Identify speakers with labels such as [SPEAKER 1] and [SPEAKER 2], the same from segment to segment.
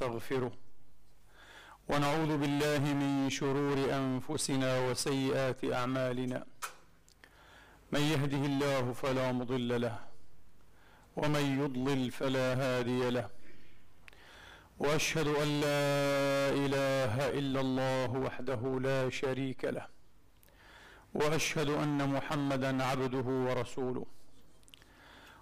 [SPEAKER 1] ونستغفره ونعوذ بالله من شرور أنفسنا وسيئات أعمالنا. من يهده الله فلا مضل له ومن يضلل فلا هادي له. وأشهد أن لا إله إلا الله وحده لا شريك له وأشهد أن محمدا عبده ورسوله.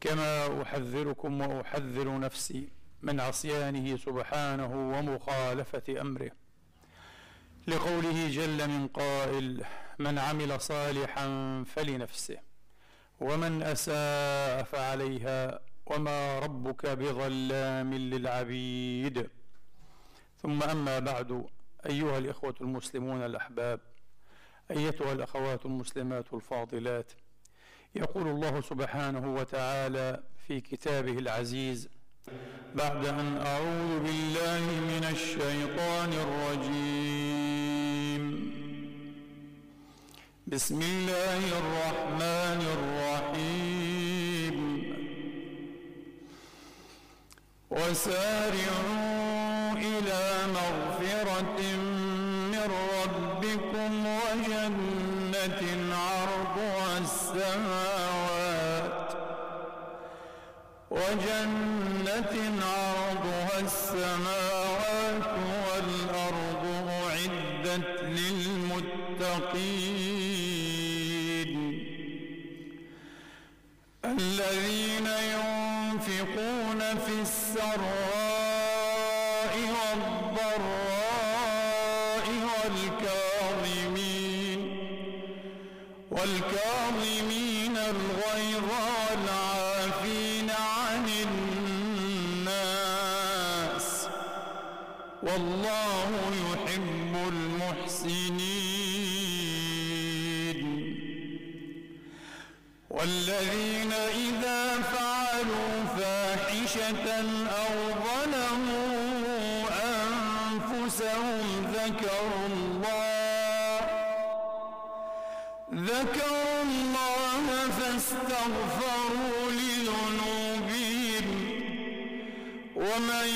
[SPEAKER 1] كما أحذركم وأحذر نفسي من عصيانه سبحانه ومخالفة أمره. لقوله جل من قائل من عمل صالحا فلنفسه ومن أساء فعليها وما ربك بظلام للعبيد. ثم أما بعد أيها الإخوة المسلمون الأحباب أيتها الأخوات المسلمات الفاضلات يقول الله سبحانه وتعالى في كتابه العزيز بعد أن أعوذ بالله من الشيطان الرجيم. بسم الله الرحمن الرحيم. وسارعوا إلى مغفرة من ربكم وجنة عرضها السماوات وجنة عرضها السماوات والأرض أعدت للمتقين الذين ومن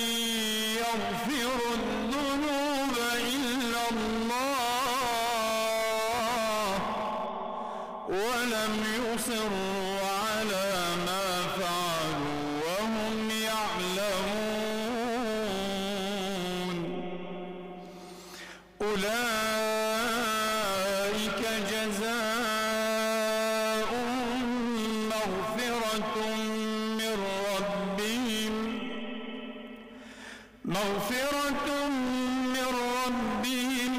[SPEAKER 1] مغفرة من ربهم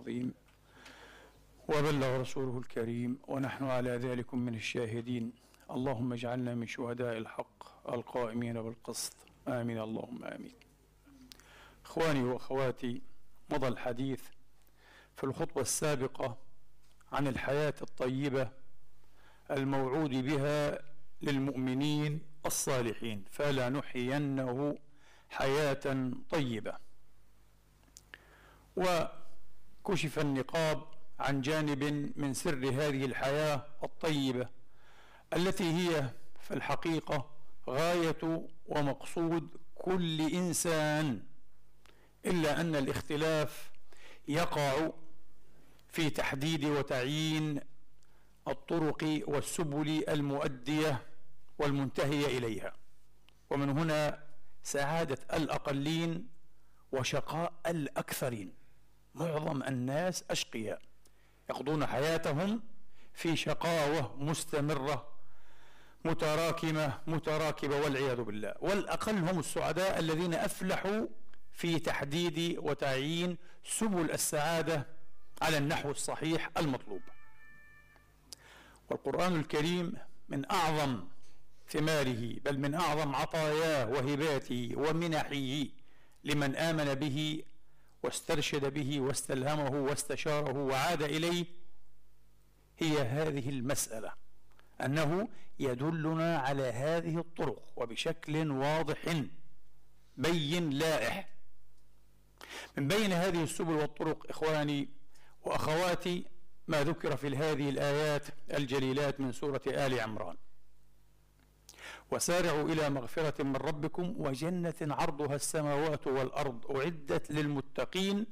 [SPEAKER 1] العظيم وبلغ رسوله الكريم ونحن على ذلك من الشاهدين. اللهم اجعلنا من شهداء الحق القائمين بالقسط. آمين. اللهم آمين. إخواني وأخواتي مضى الحديث في الخطبة السابقة عن الحياة الطيبة الموعود بها للمؤمنين الصالحين فلنحيينه حياة طيبة. وكشف النقاب عن جانب من سر هذه الحياة الطيبة التي هي في الحقيقة غاية ومقصود كل إنسان إلا أن الاختلاف يقع في تحديد وتعيين الطرق والسبل المؤدية والمنتهية إليها. ومن هنا سعادة الأقلين وشقاء الأكثرين. معظم الناس أشقياء يقضون حياتهم في شقاوة مستمرة متراكمة متراكبة والعياذ بالله. والأقل هم السعداء الذين أفلحوا في تحديد وتعيين سبل السعادة على النحو الصحيح المطلوب. والقرآن الكريم من أعظم ثماره بل من أعظم عطاياه وهباته ومنحه لمن آمن به واسترشد به واستلهمه واستشاره وعاد إليه هي هذه المسألة أنه يدلنا على هذه الطرق وبشكل واضح بين لائح. من بين هذه السبل والطرق إخواني وأخواتي ما ذكر في هذه الآيات الجليلات من سورة آل عمران. وسارعوا إلى مغفرة من ربكم وجنة عرضها السماوات والأرض أعدت للمتقين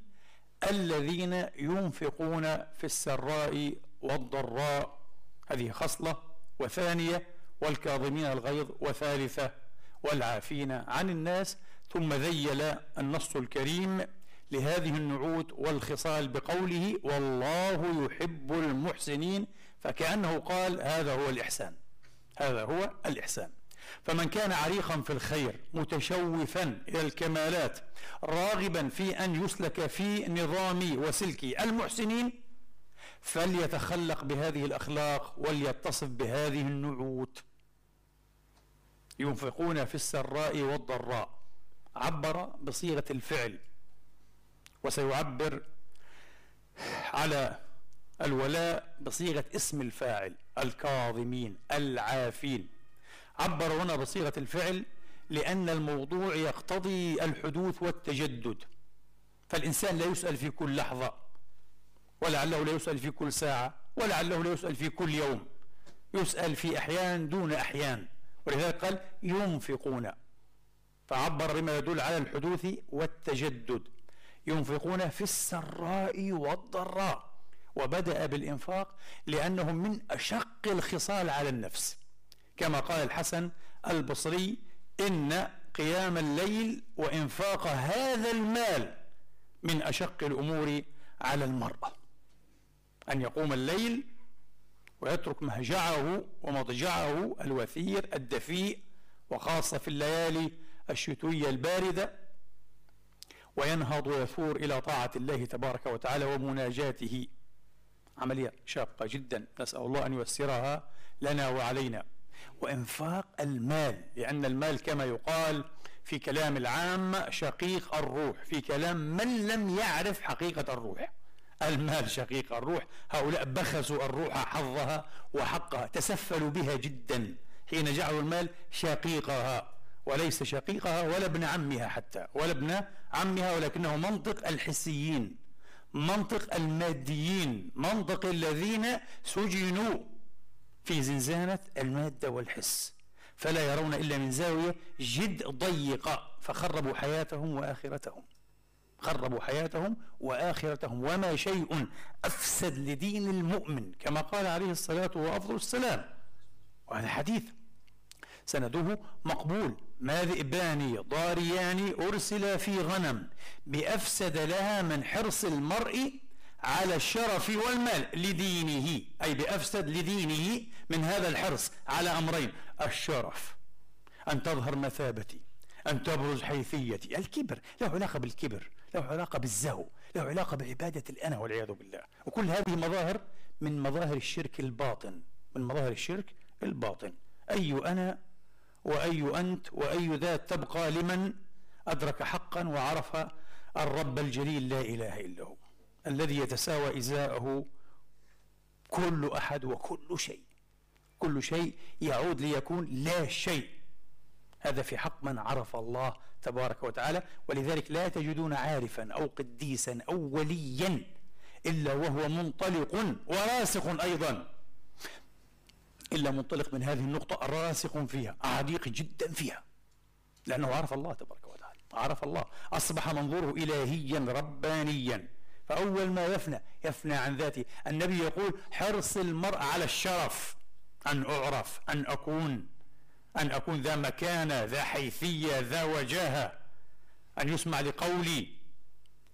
[SPEAKER 1] الذين ينفقون في السراء والضراء. هذه خصلة وثانية والكاظمين الغيظ وثالثة والعافين عن الناس. ثم ذيل النص الكريم لهذه النعوت والخصال بقوله والله يحب المحسنين فكأنه قال هذا هو الإحسان هذا هو الإحسان. فمن كان عريقا في الخير متشوفا إلى الكمالات راغبا في أن يسلك في نظام وسلك المحسنين فليتخلق بهذه الأخلاق وليتصف بهذه النعوت. ينفقون في السراء والضراء. عبر بصيغة الفعل. وسيعبر على الولاء بصيغة اسم الفاعل الكاظمين العافين. عبر هنا بصيغة الفعل لأن الموضوع يقتضي الحدوث والتجدد. فالإنسان لا يسأل في كل لحظة ولعله لا يسأل في كل ساعة ولعله لا يسأل في كل يوم. يسأل في أحيان دون أحيان. ولذلك قال ينفقون. فعبر بما يدل على الحدوث والتجدد. ينفقون في السراء والضراء. وبدأ بالإنفاق لأنه من أشق الخصال على النفس. كما قال الحسن البصري إن قيام الليل وإنفاق هذا المال من أشق الأمور على المرأة. أن يقوم الليل ويترك مهجعه ومضجعه الوثير الدفيء وخاصة في الليالي الشتوية الباردة وينهض ويثور إلى طاعة الله تبارك وتعالى ومناجاته. عملية شاقة جدا. نسأل الله أن ييسرها لنا وعلينا. وإنفاق المال لأن المال كما يقال في كلام العام شقيق الروح في كلام من لم يعرف حقيقة الروح. المال شقيق الروح هؤلاء بخسوا الروح حظها وحقها تسفلوا بها جدا حين جعلوا المال شقيقها وليس شقيقها ولا ابن عمها حتى ولا ابن عمها ولكنه منطق الحسيين منطق الماديين منطق الذين سجنوا في زنزانة المادة والحس فلا يرون إلا من زاوية جد ضيقة فخربوا حياتهم وآخرتهم. خربوا حياتهم وآخرتهم. وما شيء أفسد لدين المؤمن كما قال عليه الصلاة وأفضل السلام. وهذا حديث سنده مقبول. ما ذئبان ضاريان أرسل في غنم بأفسد لها من حرص المرء على الشرف والمال لدينه أي بأفسد لدينه من هذا الحرص على أمرين الشرف أن تظهر مثابتي أن تبرز حيثيتي. الكبر له علاقة بالكبر له علاقة بالزهو له علاقة بعبادة الأنا والعياذ بالله. وكل هذه مظاهر من مظاهر الشرك الباطن من مظاهر الشرك الباطن. أي أنا وأي أنت وأي ذات تبقى لمن أدرك حقا وعرف الرب الجليل لا إله إلا هو. الذي يتساوى إزاءه كل أحد وكل شيء. كل شيء يعود ليكون لا شيء. هذا في حق من عرف الله تبارك وتعالى ولذلك لا تجدون عارفا أو قديسا أو وليا إلا وهو منطلق وراسخ أيضا. إلا منطلق من هذه النقطة راسخ فيها عميق جدا فيها. لأنه عرف الله تبارك وتعالى عرف الله أصبح منظوره إلهيا ربانيا. فأول ما يفنى يفنى عن ذاته. النبي يقول حرص المرء على الشرف أن أعرف أن أكون أن أكون ذا مكانة ذا حيثية ذا وجاهة. أن يسمع لقولي.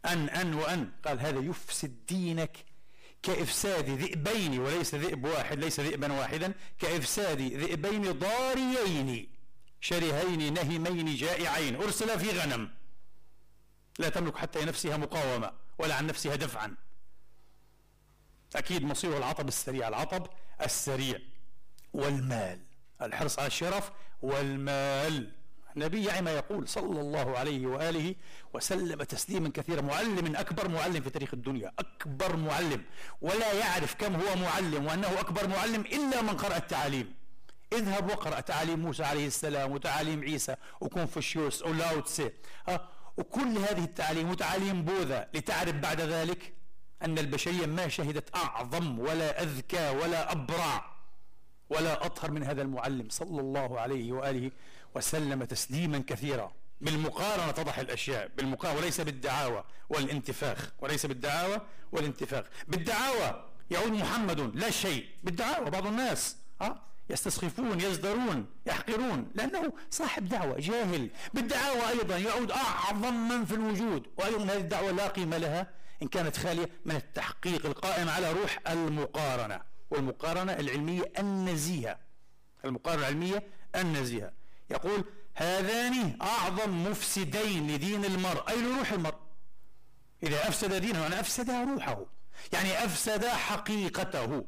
[SPEAKER 1] أن أن وأن. قال هذا يفسد دينك كإفساد ذئبين وليس ذئب واحد ليس ذئبا واحدا كإفساد ذئبين ضاريين شرهين نهمين جائعين. أرسل في غنم. لا تملك حتى نفسها مقاومة. ولا عن نفسها دفعا. أكيد مصيره العطب السريع. العطب السريع. والمال. الحرص على الشرف والمال. النبي يعني ما يقول صلى الله عليه وآله وسلم تسليما كثيرا. معلم أكبر معلم في تاريخ الدنيا. أكبر معلم. ولا يعرف كم هو معلم وأنه أكبر معلم إلا من قرأ التعاليم. اذهب واقرأ تعاليم موسى عليه السلام وتعاليم عيسى. وكونفوشيوس ولاو تسي وكل هذه التعاليم وتعاليم بوذا لتعرف بعد ذلك أن البشرية ما شهدت أعظم ولا أذكى ولا أبرع ولا أطهر من هذا المعلم صلى الله عليه وآله وسلم تسليما كثيرا. بالمقارنة تضح الأشياء. بالمقارنة وليس بالدعاوى والانتفاخ. وليس بالدعاوى والانتفاخ. بالدعاوى يعود محمد لا شيء. بالدعاوى بعض الناس. أه؟ يستسخفون يزدرون يحقرون لأنه صاحب دعوة جاهل. بالدعاوى أيضا يعود أعظم من في الوجود. وأيضا هذه الدعوة لا قيمة لها إن كانت خالية من التحقيق القائم على روح المقارنة. والمقارنة العلمية النزيهة. المقارنة العلمية النزيهة. يقول هذان أعظم مفسدين لدين المرء. أي لروح المرء؟ إذا أفسد دينه يعني أفسد روحه. يعني أفسد حقيقته.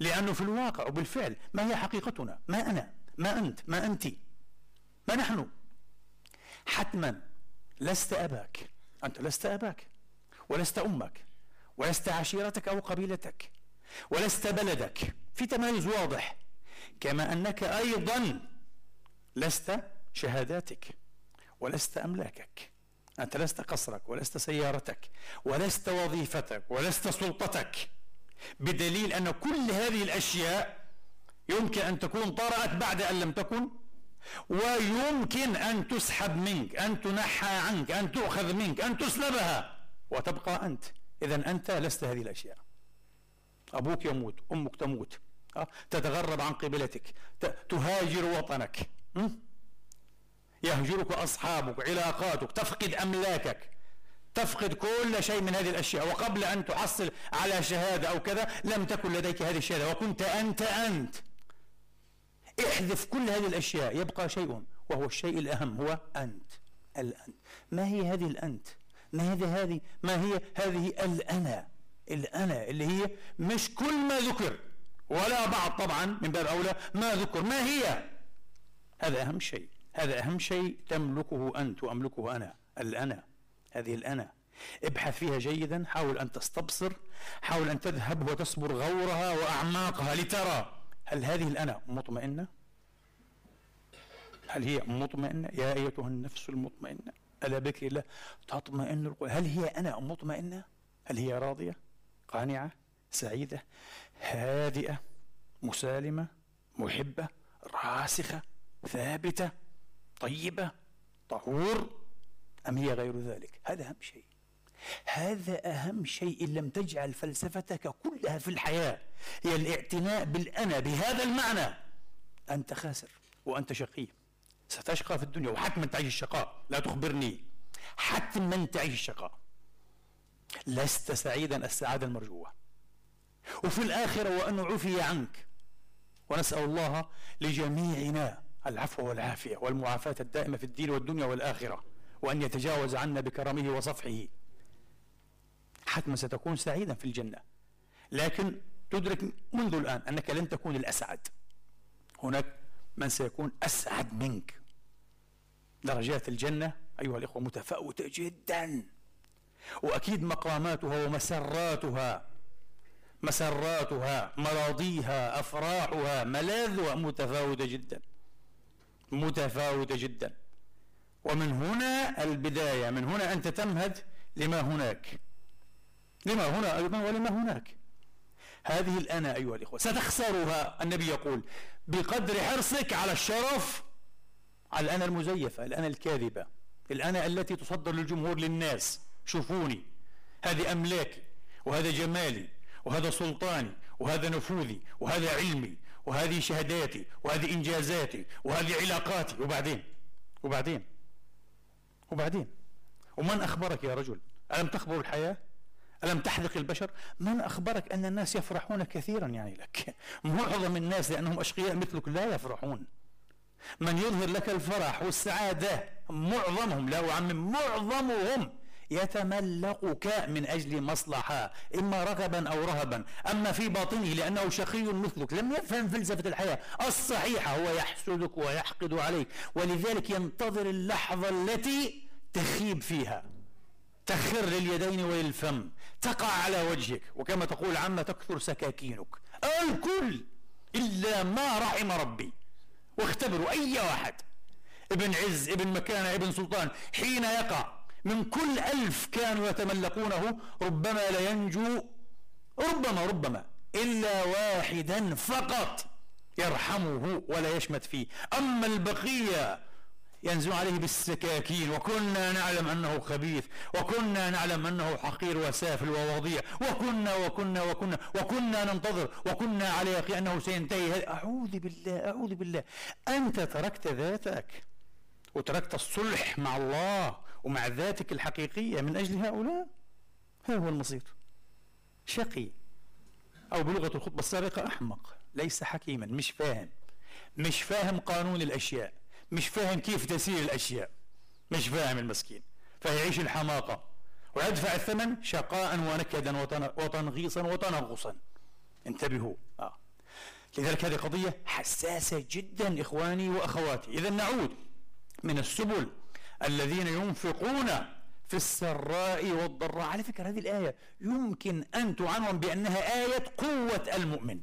[SPEAKER 1] لأنه في الواقع وبالفعل ما هي حقيقتنا؟ ما أنا؟ ما أنت؟ ما أنت؟ ما نحن؟ حتما لست أباك. أنت لست أباك ولست أمك ولست عشيرتك أو قبيلتك ولست بلدك. في تمايز واضح كما أنك أيضا لست شهاداتك ولست أملاكك. أنت لست قصرك ولست سيارتك ولست وظيفتك ولست سلطتك. بدليل أن كل هذه الأشياء يمكن أن تكون طرأت بعد أن لم تكن ويمكن أن تسحب منك أن تنحى عنك أن تؤخذ منك أن تسلبها وتبقى أنت. إذا أنت لست هذه الأشياء. أبوك يموت أمك تموت. أه؟ تتغرب عن قبلتك تهاجر وطنك. يهجرك أصحابك علاقاتك تفقد أملاكك. تفقد كل شيء من هذه الأشياء. وقبل أن تحصل على شهادة أو كذا لم تكن لديك هذه الشهادة. وكنت أنت أنت. احذف كل هذه الأشياء. يبقى شيء وهو الشيء الأهم. هو أنت. الأنت. ما هي هذه الأنت؟ ما هذه هذه؟ ما هي هذه الأنا؟ الأنا اللي هي مش كل ما ذكر. ولا بعض طبعا من باب أولى ما ذكر. ما هي؟ هذا أهم شيء. هذا أهم شيء تملكه أنت وأملكه أنا. الأنا. هذه الأنا ابحث فيها جيدا حاول أن تستبصر حاول أن تذهب وتصبر غورها وأعماقها لترى هل هذه الأنا مطمئنة؟ هل هي مطمئنة؟ يا أيتها النفس المطمئنة ألا بكر الله تطمئن هل هي أنا مطمئنة؟ هل هي راضية؟ قانعة؟ سعيدة؟ هادئة؟ مسالمة؟ محبة؟ راسخة؟ ثابتة؟ طيبة؟ طهور؟ أم هي غير ذلك؟ هذا أهم شيء. هذا أهم شيء إن لم تجعل فلسفتك كلها في الحياة. هي الاعتناء بالأنا بهذا المعنى. أنت خاسر وأنت شقي. ستشقى في الدنيا وحتما تعيش الشقاء. لا تخبرني. حتما تعيش الشقاء. لست سعيدا السعادة المرجوة. وفي الآخرة وأن عفي عنك. ونسأل الله لجميعنا العفو والعافية والمعافاة الدائمة في الدين والدنيا والآخرة. وأن يتجاوز عنا بكرمه وصفحه. حتما ستكون سعيدا في الجنة. لكن تدرك منذ الآن أنك لن تكون الأسعد. هناك من سيكون أسعد منك. درجات الجنة أيها الإخوة متفاوتة جدا. وأكيد مقاماتها ومسراتها مسراتها مراضيها أفراحها ملاذها متفاوتة جدا. متفاوتة جدا. ومن هنا البداية من هنا أنت تمهد لما هناك. لما هنا أيضا ولما هناك. هذه الأنا أيها الإخوة ستخسرها النبي يقول بقدر حرصك على الشرف. على الأنا المزيفة الأنا الكاذبة الأنا التي تصدر للجمهور للناس. شوفوني هذه أملاكي وهذا جمالي وهذا سلطاني وهذا نفوذي وهذا علمي وهذه شهاداتي وهذه إنجازاتي وهذه علاقاتي. وبعدين؟ وبعدين؟ وبعدين؟ ومن أخبرك يا رجل؟ ألم تخبر الحياة؟ ألم تحذق البشر؟ من أخبرك أن الناس يفرحون كثيرا يعني لك؟ معظم الناس لأنهم أشقياء مثلك لا يفرحون. من يظهر لك الفرح والسعادة معظمهم لا أعمم معظمهم يتملقك من أجل مصلحة إما رغبا أو رهبا. أما في باطنه لأنه شقي مثلك. لم يفهم فلسفة الحياة. الصحيحة هو يحسدك ويحقد عليك. ولذلك ينتظر اللحظة التي تخيب فيها. تخر لليدين وللفم. تقع على وجهك. وكما تقول عما تكثر سكاكينك. الكل إلا ما رحم ربي. واختبروا أي واحد. ابن عز ابن مكانة ابن سلطان. حين يقع من كل ألف كانوا يتملقونه ربما لا ينجو ربما ربما إلا واحدا فقط يرحمه ولا يشمت فيه. أما البقية ينزل عليه بالسكاكين وكنا نعلم أنه خبيث وكنا نعلم أنه حقير وسافل ووضيع وكنا وكنا وكنا وكنا ننتظر وكنا على يقين أنه سينتهي. أعوذ بالله أعوذ بالله. أنت تركت ذاتك وتركت الصلح مع الله. ومع ذاتك الحقيقية من أجل هؤلاء هذا هو المصير. شقي. أو بلغة الخطبة السابقة أحمق. ليس حكيما. مش فاهم. مش فاهم قانون الأشياء. مش فاهم كيف تسير الأشياء. مش فاهم المسكين. فيعيش الحماقة. ويدفع الثمن شقاء ونكدا وتنغيصا وتنغصا. انتبهوا. آه. لذلك هذه قضية حساسة جدا إخواني وأخواتي. إذا نعود من السبل الذين ينفقون في السراء والضراء. على فكرة هذه الآية يمكن أن تعنون بأنها آية قوة المؤمن.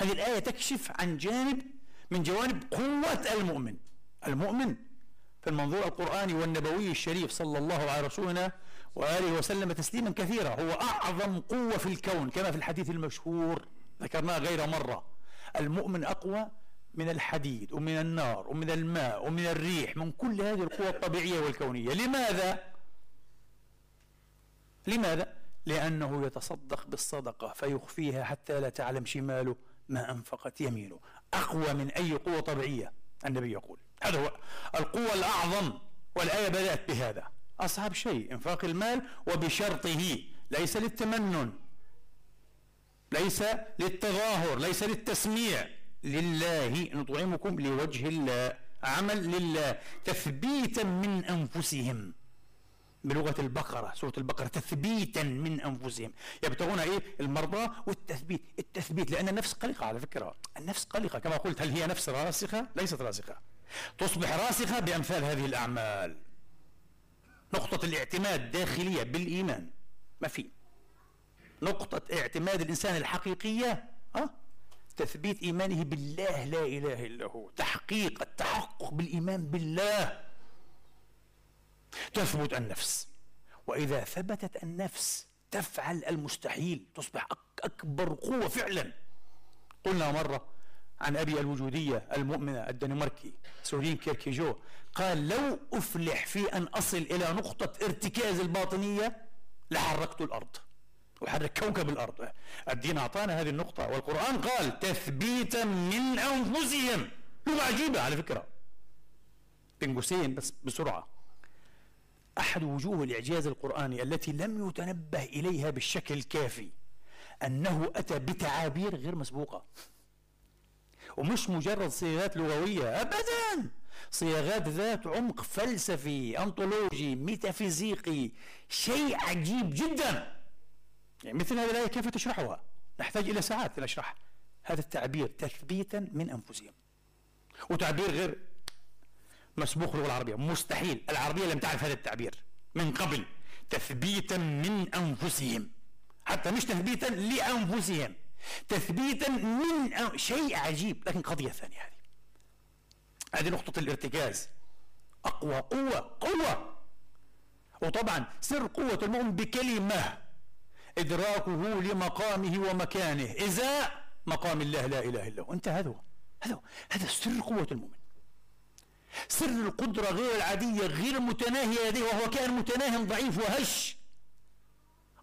[SPEAKER 1] هذه الآية تكشف عن جانب من جوانب قوة المؤمن. المؤمن في المنظور القرآني والنبوي الشريف صلى الله على رسولنا وآله وسلم تسليما كثيرا هو أعظم قوة في الكون كما في الحديث المشهور ذكرناه غير مرة. المؤمن أقوى من الحديد ومن النار ومن الماء ومن الريح من كل هذه القوى الطبيعية والكونية. لماذا؟ لماذا؟ لأنه يتصدق بالصدقة فيخفيها حتى لا تعلم شماله ما أنفقت يمينه. أقوى من أي قوة طبيعية النبي يقول. هذا هو القوة الأعظم والآية بدأت بهذا. أصعب شيء إنفاق المال وبشرطه. ليس للتمنن ليس للتظاهر ليس للتسميع. لله نطعمكم لوجه الله. عمل لله تثبيتا من أنفسهم. بلغة البقرة سورة البقرة تثبيتا من أنفسهم. يبتغون إيه؟ المرضى والتثبيت. التثبيت لأن النفس قلقة على فكرة. النفس قلقة. كما قلت هل هي نفس راسخة؟ ليست راسخة. تصبح راسخة بأمثال هذه الأعمال. نقطة الاعتماد داخلية بالإيمان. ما في. نقطة اعتماد الإنسان الحقيقية أه؟ تثبيت إيمانه بالله لا إله إلا هو. تحقيق التحقق بالإيمان بالله. تثبت النفس. وإذا ثبتت النفس تفعل المستحيل. تصبح أكبر قوة فعلا. قلنا مرة عن أبي الوجودية المؤمنة الدنماركي سورين كيركيجو قال لو أفلح في أن أصل إلى نقطة ارتكاز الباطنية لحركت الأرض. وحرك كوكب الأرض. الدين أعطانا هذه النقطة والقرآن قال تثبيتا من أنفسهم. لغة عجيبة على فكرة. بين قوسين بس بسرعة. أحد وجوه الإعجاز القرآني التي لم يتنبه إليها بالشكل الكافي أنه أتى بتعابير غير مسبوقة. ومش مجرد صيغات لغوية أبدا! صياغات ذات عمق فلسفي أنطولوجي ميتافيزيقي شيء عجيب جدا! يعني مثل هذه الآية كيف تشرحها؟ نحتاج إلى ساعات لنشرح هذا التعبير تثبيتا من أنفسهم. وتعبير غير مسبوق اللغة العربية. مستحيل. العربية لم تعرف هذا التعبير من قبل. تثبيتا من أنفسهم. حتى مش تثبيتا لأنفسهم. تثبيتا من شيء عجيب. لكن قضية ثانية هذه. هذه نقطة الارتكاز. أقوى قوة. قوة. وطبعا سر قوة المؤمن بكلمة. إدراكه لمقامه ومكانه. إزاء مقام الله لا إله إلا هو. أنت هذا هذا هذا سر قوة المؤمن. سر القدرة غير العادية غير المتناهية لديه وهو كان متناهي ضعيف وهش.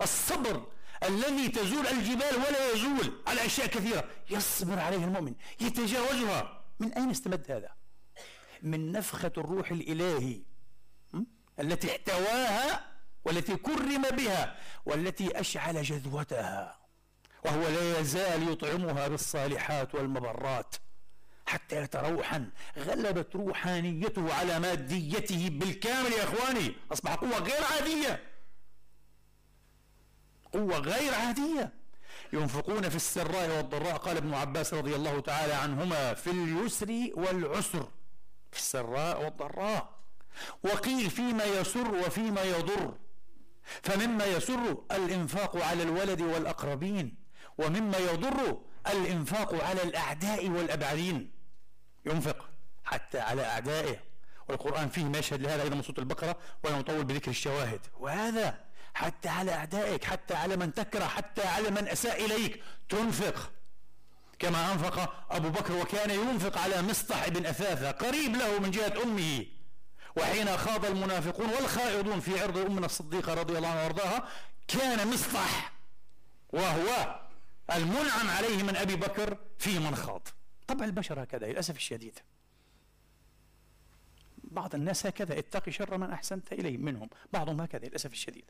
[SPEAKER 1] الصبر الذي تزول الجبال ولا يزول على أشياء كثيرة. يصبر عليه المؤمن. يتجاوزها. من أين استمد هذا؟ من نفخة الروح الإلهي التي احتواها والتي كرم بها والتي أشعل جذوتها وهو لا يزال يطعمها بالصالحات والمبرات حتى يتروحا غلبت روحانيته على ماديته بالكامل يا إخواني. أصبح قوة غير عادية. قوة غير عادية. ينفقون في السراء والضراء قال ابن عباس رضي الله تعالى عنهما في اليسر والعسر في السراء والضراء. وقيل فيما يسر وفيما يضر. فمما يسر الإنفاق على الولد والأقربين ومما يضر الإنفاق على الأعداء والأبعدين. ينفق حتى على أعدائه. والقرآن فيه مشهد لهذا أيضا من سورة البقرة ولا نطول بذكر الشواهد وهذا حتى على أعدائك حتى على من تكره حتى على من أساء إليك. تنفق. كما أنفق أبو بكر وكان ينفق على مصطح بن أثاثة قريب له من جهة أمه. وحين خاض المنافقون والخائضون في عرض أمنا الصديقة رضي الله عنها وأرضاها كان مصطح وهو المنعم عليه من أبي بكر في من خاض. طبع البشر هكذا للأسف الشديد. بعض الناس هكذا اتقي شر من أحسنت إليه منهم بعضهم هكذا للأسف الشديد.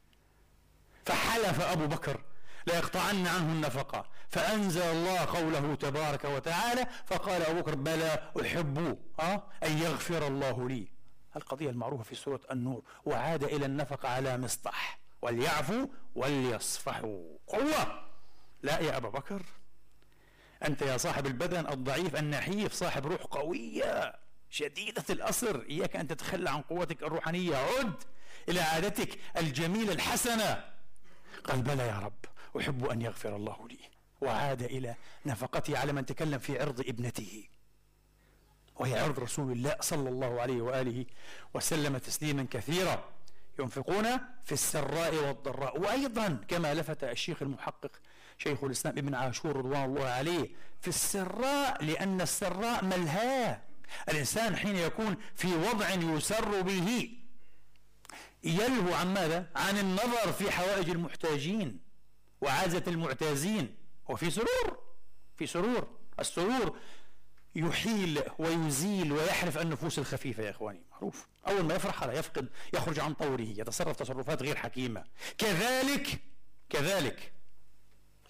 [SPEAKER 1] فحلف أبو بكر ليقطعن عنه النفقة فأنزل الله قوله تبارك وتعالى فقال أبو بكر بلى أحب أه أن يغفر الله لي. القضية المعروفة في سورة النور وعاد إلى النفقه على مصطح وليعفوا وليصفحوا. قوة! لا يا أبا بكر. أنت يا صاحب البدن الضعيف النحيف صاحب روح قوية. شديدة الأصر. إياك أن تتخلى عن قوتك الروحانية. عد إلى عادتك الجميلة الحسنة. قال بلى يا رب أحب أن يغفر الله لي. وعاد إلى نفقته على من تكلم في عرض ابنته. وهي عرض رسول الله صلى الله عليه وآله وسلم تسليما كثيرا. ينفقون في السراء والضراء. وأيضا كما لفت الشيخ المحقق شيخ الإسلام ابن عاشور رضوان الله عليه في السراء لأن السراء ملهاه. الإنسان حين يكون في وضع يسر به يلهو عن ماذا؟ عن النظر في حوائج المحتاجين وعازة المعتازين. وفي سرور في سرور. السرور يحيل ويزيل ويحرف النفوس الخفيفة يا إخواني. معروف. أول ما يفرح هذا يفقد يخرج عن طوره يتصرف تصرفات غير حكيمة. كذلك كذلك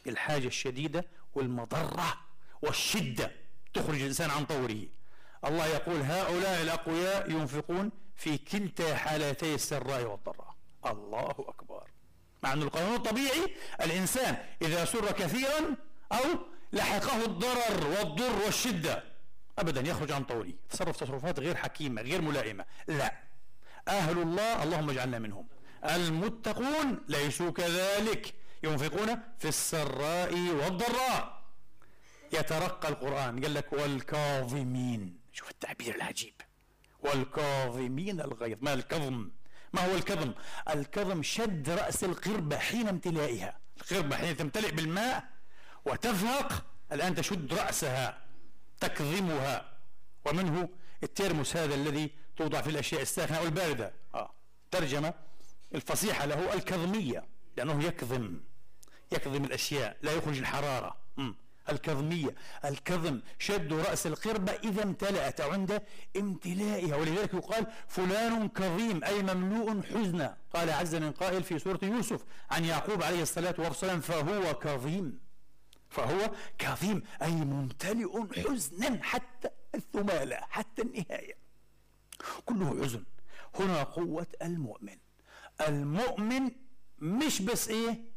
[SPEAKER 1] الحاجة الشديدة والمضرة والشدة تخرج الإنسان عن طوره. الله يقول هؤلاء الأقوياء ينفقون في كلتا حالتي السراء والضراء. الله أكبر. مع أن القانون الطبيعي الإنسان إذا سر كثيرا أو لحقه الضرر والضر والشدة أبدا يخرج عن طوره تصرف تصرفات غير حكيمة غير ملائمة. لا. أهل الله اللهم اجعلنا منهم. المتقون ليسوا كذلك. ينفقون في السراء والضراء. يترقى القرآن. قال لك والكاظمين. شوف التعبير العجيب. والكاظمين الغيظ. ما الكظم؟ ما هو الكظم؟ الكظم شد رأس القربة حين امتلائها. القربة حين تمتلئ بالماء وتفهق الآن تشد رأسها. تكظمها. ومنه الترمس هذا الذي توضع في الأشياء الساخنة أو الباردة. آه. ترجمة الفصيحة له الكظمية لأنه يكظم. يكظم الأشياء لا يخرج الحرارة. م. الكظمية الكظم شد رأس القربة إذا امتلأت عند امتلائها. ولذلك يقال فلان كظيم أي مملوء حزنا. قال عز من قائل في سورة يوسف عن يعقوب عليه الصلاة والسلام فهو كظيم. فهو كظيم أي ممتلئ حزنا حتى الثمالة حتى النهاية. كله حزن. هنا قوة المؤمن. المؤمن مش بس إيه؟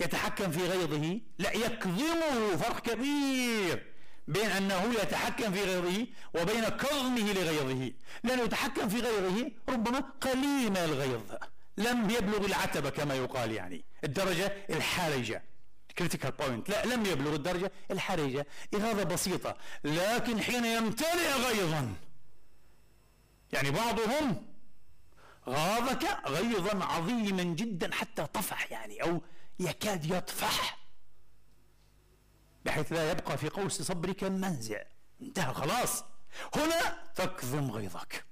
[SPEAKER 1] يتحكم في غيظه. لا يكظمه فرق كبير بين أنه يتحكم في غيظه وبين كظمه لغيظه. لأنه يتحكم في غيظه ربما قليل من الغيظ. لم يبلغ العتبة كما يقال يعني. الدرجة الحرجة. critical point لا لم يبلغ الدرجة الحرجة. إغاظة بسيطة. لكن حين يمتلئ غيظا. يعني بعضهم غاظك غيظا عظيما جدا حتى طفح يعني أو يكاد يطفح. بحيث لا يبقى في قوس صبرك منزع. انتهى خلاص. هنا تكظم غيظك.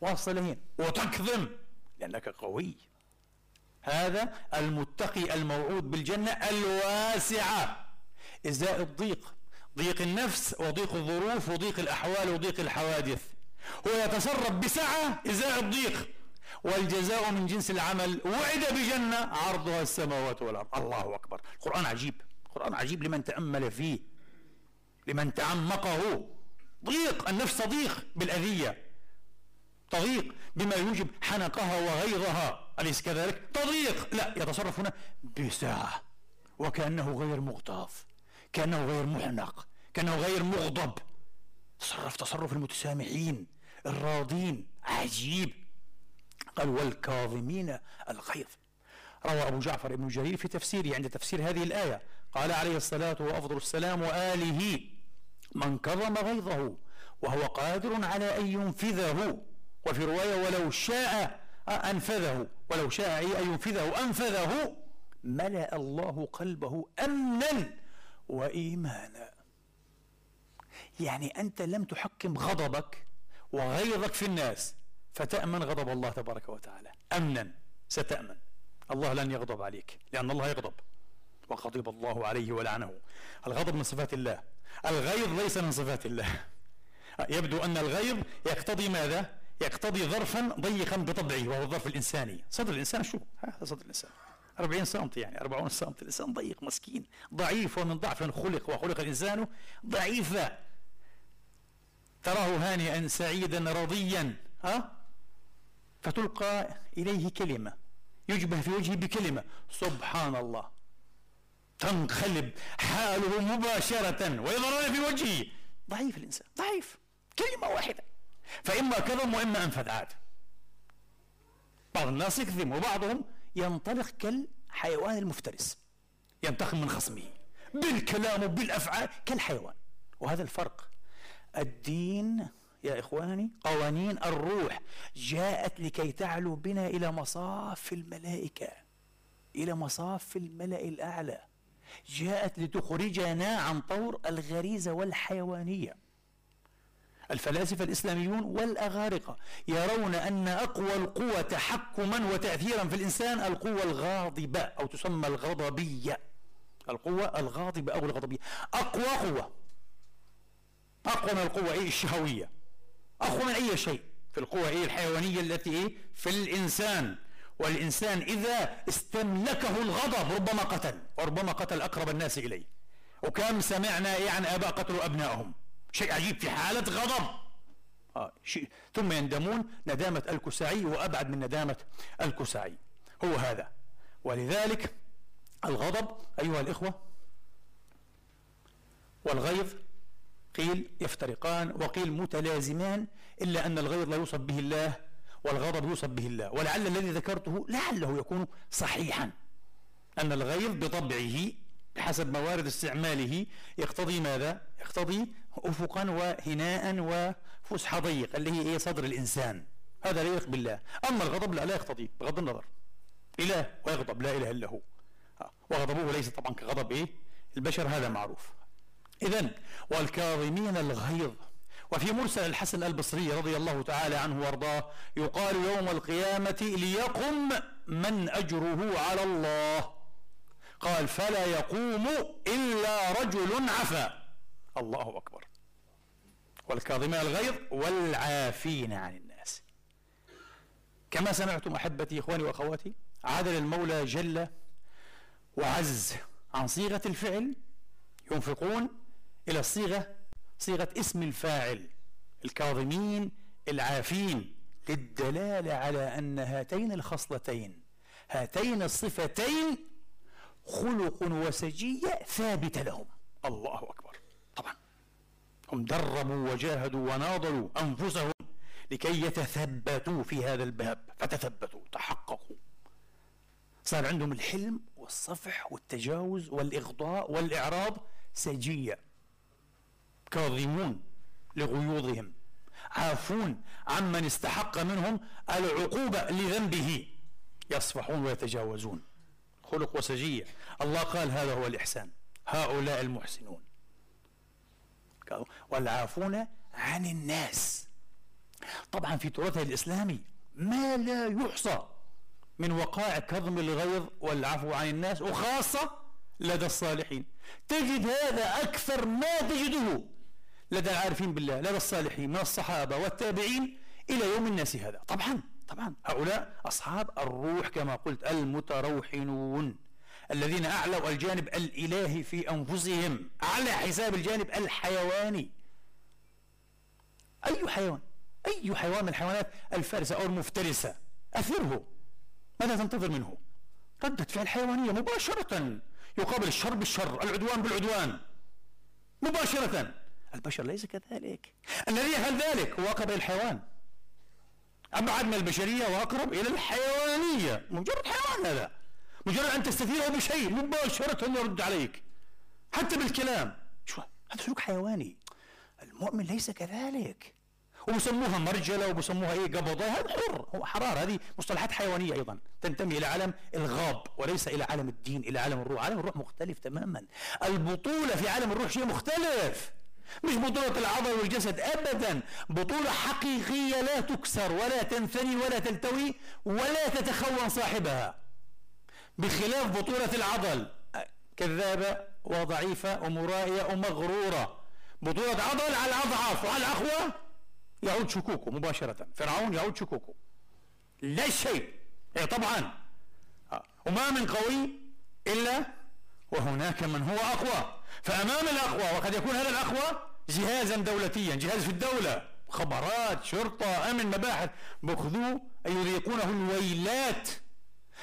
[SPEAKER 1] واصلين وتكظم لأنك قوي. هذا المتقي الموعود بالجنة الواسعة. إزاء الضيق. ضيق النفس وضيق الظروف وضيق الأحوال وضيق الحوادث. هو يتصرف بسعة إزاء الضيق. والجزاء من جنس العمل وعد بجنة عرضها السماوات والأرض. الله أكبر. القرآن عجيب. القرآن عجيب لمن تأمل فيه. لمن تعمقه. ضيق. النفس تضيق بالأذية. تضيق بما يوجب حنقها وغيظها. أليس كذلك؟ تضيق لا يتصرف هنا بساعة وكأنه غير مغتاظ كأنه غير محنق كأنه غير مغضب. تصرف تصرف المتسامحين الراضين. عجيب. قال والكاظمين الغيظ روى أبو جعفر ابن جرير في تفسيره عند تفسير هذه الآية. قال عليه الصلاة وأفضل السلام وآله من كظم غيظه وهو قادر على أن ينفذه. وفي رواية ولو شاء أنفذه ولو شاء أن ينفذه. أنفذه. ملأ الله قلبه أمنا وإيمانا. يعني أنت لم تحكم غضبك وغيظك في الناس فتأمن غضب الله تبارك وتعالى. أمنا. ستأمن. الله لن يغضب عليك لأن الله يغضب. وغضب الله عليه ولعنه. الغضب من صفات الله. الغيظ ليس من صفات الله. يبدو أن الغيظ يقتضي ماذا؟ يقتضي ظرفا ضيقا بطبعه وهو الظرف الإنساني. صدر الإنسان شو؟ هذا صدر الإنسان. 40 سم يعني 40 سم الإنسان ضيق مسكين ضعيف ومن ضعف خلق وخلق الإنسان ضعيفا تراه هانئا سعيدا رضيا ها؟ فتلقى إليه كلمة. يجبه في وجهه بكلمة. سبحان الله. تنقلب حاله مباشرة ويظهرون في وجهه. ضعيف الإنسان ضعيف. كلمة واحدة. فإما كظم وإما أنفذ عاد. بعض الناس يكذب وبعضهم ينطلق كالحيوان المفترس ينتقم من خصمه بالكلام وبالأفعال كالحيوان. وهذا الفرق. الدين يا إخواني قوانين الروح جاءت لكي تعلو بنا إلى مصاف الملائكة إلى مصاف الملأ الأعلى. جاءت لتخرجنا عن طور الغريزة والحيوانية. الفلاسفة الإسلاميون والأغارقة يرون أن أقوى القوى تحكما وتأثيرا في الإنسان القوة الغاضبة أو تسمى الغضبية. القوة الغاضبة أو الغضبية. أقوى قوة. أقوى من القوة إيه؟ الشهوية. أقوى من أي شيء؟ في القوة إيه؟ الحيوانية التي إيه؟ في الإنسان. والإنسان إذا استملكه الغضب ربما قتل. وربما قتل أقرب الناس إليه. وكم سمعنا إيه عن آباء قتلوا أبنائهم شيء عجيب في حالة غضب. آه شيء. ثم يندمون ندامة الكسعي وأبعد من ندامة الكسعي هو هذا. ولذلك الغضب أيها الإخوة والغيظ قيل يفترقان وقيل متلازمان إلا أن الغيظ لا يوصف به الله والغضب يوصف به الله. ولعل الذي ذكرته لعله يكون صحيحا. أن الغيظ بطبعه بحسب موارد استعماله يقتضي ماذا؟ يقتضي أفقا وهناء وفسحة ضيق اللي هي إيه؟ صدر الإنسان. هذا لا يليق بالله. أما الغضب لا لا يقتضي بغض النظر. إله ويغضب لا إله إلا هو. وغضبه ليس طبعا كغضب إيه؟ البشر هذا معروف. إذا والكاظمين الغيظ. وفي مرسل الحسن البصري رضي الله تعالى عنه وأرضاه يقال يوم القيامة ليقم من أجره على الله. قال فلا يقوم إلا رجل عفا. الله أكبر. والكاظمين الغيظ والعافين عن الناس. كما سمعتم أحبتي إخواني وأخواتي عدل المولى جل وعز عن صيغة الفعل ينفقون إلى الصيغة صيغة اسم الفاعل الكاظمين العافين للدلالة على أن هاتين الخصلتين هاتين الصفتين خلق وسجية ثابتة لهم. الله أكبر. هم دربوا وجاهدوا وناضلوا أنفسهم لكي يتثبتوا في هذا الباب. فتثبتوا تحققوا. صار عندهم الحلم والصفح والتجاوز والإغضاء والإعراض سجية. كاظمون لغيوظهم عافون عمن استحق منهم العقوبة لذنبه. يصفحون ويتجاوزون. خلق وسجية. الله قال هذا هو الإحسان. هؤلاء المحسنون. والعافون عن الناس. طبعا في تراثها الإسلامي ما لا يحصى من وقائع كظم الغيظ والعفو عن الناس وخاصة لدى الصالحين. تجد هذا أكثر ما تجده لدى العارفين بالله لدى الصالحين من الصحابة والتابعين إلى يوم الناس هذا. طبعا طبعا. هؤلاء أصحاب الروح كما قلت المتروحنون. الذين أعلوا الجانب الإلهي في أنفسهم على حساب الجانب الحيواني. أي حيوان؟ أي حيوان من الحيوانات الفارسة أو المفترسة؟ أثره. ماذا تنتظر منه؟ ردة فعل حيوانية مباشرة. يقابل الشر بالشر العدوان بالعدوان. مباشرة. البشر ليس كذلك. الذي يفعل ذلك هو أقرب إلى الحيوان. أبعد من البشرية وأقرب إلى الحيوانية. مجرد حيوان هذا. مجرد أن تستثيره بشيء مباشرة يرد عليك. حتى بالكلام. شو؟ هذا سلوك حيواني. المؤمن ليس كذلك. وبسموها مرجلة وبسموها إيه قبضة. هذا حر. هو حرار هذه مصطلحات حيوانية أيضا. تنتمي إلى عالم الغاب وليس إلى عالم الدين إلى عالم الروح. عالم الروح مختلف تماما. البطولة في عالم الروح شيء مختلف. مش بطولة العضل والجسد أبدا. بطولة حقيقية لا تكسر ولا تنثني ولا تلتوي ولا تتخون صاحبها. بخلاف بطولة العضل. كذابة وضعيفة ومرائية ومغرورة. بطولة عضل على الأضعاف وعلى الأقوى يعود شكوكه مباشرة. فرعون يعود شكوكه. لا شيء. إيه طبعا. آه. وما من قوي إلا وهناك من هو أقوى. فأمام الأقوى وقد يكون هذا الأقوى جهازا دولتيا. جهاز في الدولة. خبرات شرطة أمن مباحث. بخذوه يذيقونه الويلات.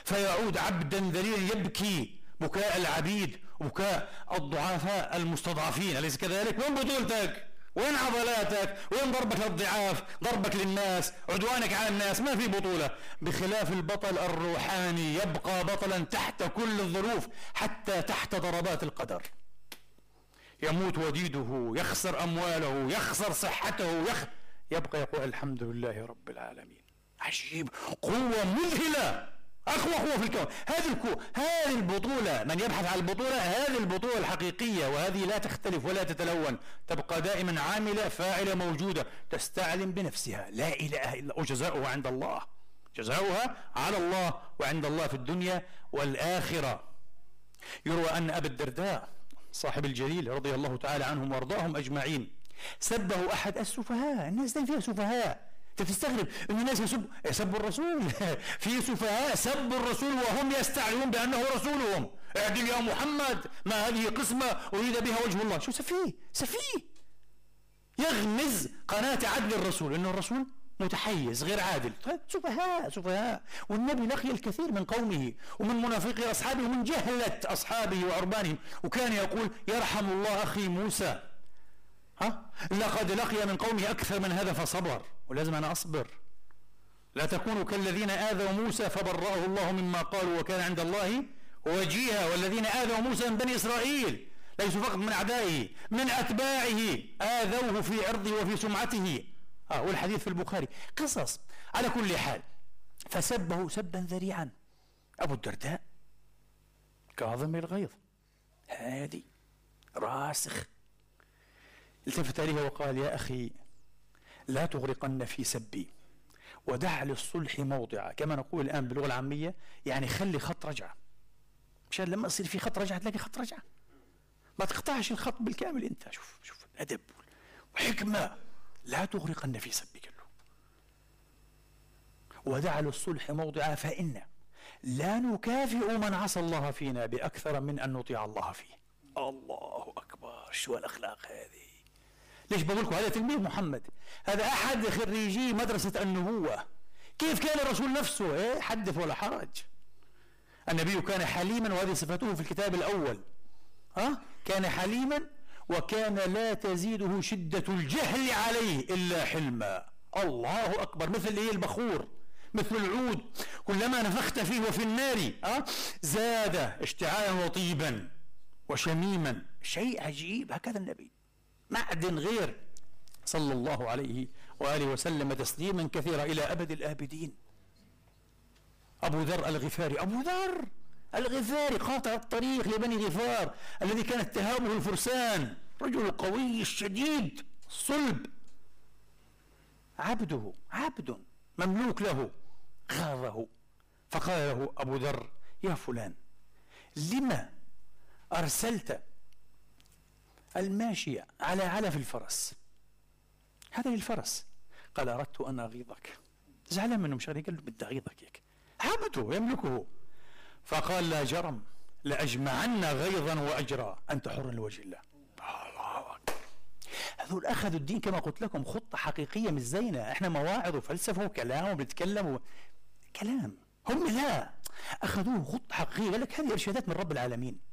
[SPEAKER 1] فيعود عبدا ذليلا يبكي بكاء العبيد وبكاء الضعفاء المستضعفين. أليس كذلك؟ وين بطولتك؟ وين عضلاتك؟ وين ضربك للضعاف ضربك للناس عدوانك على الناس. ما في بطولة. بخلاف البطل الروحاني يبقى بطلا تحت كل الظروف حتى تحت ضربات القدر. يموت وديده يخسر أمواله يخسر صحته يخ... يبقى يقول الحمد لله رب العالمين. عجيب. قوة مذهلة. أقوى قوة في الكون. هذه الكو هذه البطولة من يبحث عن البطولة هذه البطولة الحقيقية وهذه لا تختلف ولا تتلون. تبقى دائما عاملة فاعلة موجودة. تستعلم بنفسها. لا إله إلا وجزاؤها عند الله. جزاؤها على الله وعند الله في الدنيا والآخرة. يروى أن أبا الدرداء صاحب الجليل رضي الله تعالى عنهم وأرضاهم أجمعين سبه أحد السفهاء. الناس دائما فيها سفهاء. انت تستغرب إن الناس يسب يسبوا الرسول. في سفهاء سبوا الرسول وهم يستعلمون بأنه رسولهم. اعدل يا محمد ما هذه قسمة أريد بها وجه الله. شو سفيه؟ سفيه. يغمز قناة عدل الرسول. انه الرسول متحيز غير عادل. طيب سفهاء سفهاء. والنبي لقي الكثير من قومه ومن منافقي أصحابه ومن جهلة أصحابه وعربانهم وكان يقول يرحم الله أخي موسى. ها؟ لقد لقي من قومه أكثر من هذا فصبر. ولازم أنا أصبر. لا تكونوا كالذين آذوا موسى فبرأه الله مما قالوا وكان عند الله وجيها والذين آذوا موسى من بني إسرائيل ليسوا فقط من أعدائه من أتباعه آذوه في عرضه وفي سمعته. آه والحديث في البخاري. قصص. على كل حال فسبه سبا ذريعا. أبو الدرداء كاظم الغيظ. هادي راسخ. التفت إليه وقال يا أخي لا تغرقن في سبي. ودع للصلح موضعا. كما نقول الآن باللغة العامية يعني خلي خط رجعة. مشان لما يصير في خط رجعة تلاقي خط رجعة. ما تقطعش الخط بالكامل أنت. شوف شوف الأدب وحكمة لا تغرقن في سبك له ودع للصلح موضعا فإن لا نكافئ من عصى الله فينا بأكثر من أن نطيع الله فيه. الله أكبر. شو الأخلاق هذه؟ ليش بقول لكم هذا تلميذ محمد؟ هذا أحد خريجي مدرسة النبوة. كيف كان الرسول نفسه؟ إيه حدث ولا حرج. النبي كان حليما وهذه صفته في الكتاب الأول. ها؟ كان حليما وكان لا تزيده شدة الجهل عليه إلا حلما. الله أكبر. مثل إيه البخور؟ مثل العود. كلما نفخت فيه وفي النار أه؟ زاد اشتعالا وطيبا وشميما. شيء عجيب. هكذا النبي. معدن غير صلى الله عليه وآله وسلم تسليما كثيرا إلى أبد الآبدين. أبو ذر الغفاري أبو ذر الغفاري قاطع الطريق لبني غفار الذي كانت تهابه الفرسان. رجل قوي الشديد صلب. عبده عبد مملوك له غاضه. فقال له أبو ذر يا فلان لما أرسلت الماشية على علف الفرس. هذا للفرس قال أردت أن أغيظك. زعلان منه مش قال له بدي أغيظك هيك. عبده يملكه فقال لا جرم لأجمعن غيظا وأجرا. أنت حر لوجه الله. الله أكبر. هذول أخذوا الدين كما قلت لكم خطة حقيقية مش زينا إحنا مواعظ وفلسفة وكلام وبنتكلم و... كلام. هم لا. أخذوه خطة حقيقية. قال لك هذه إرشادات من رب العالمين.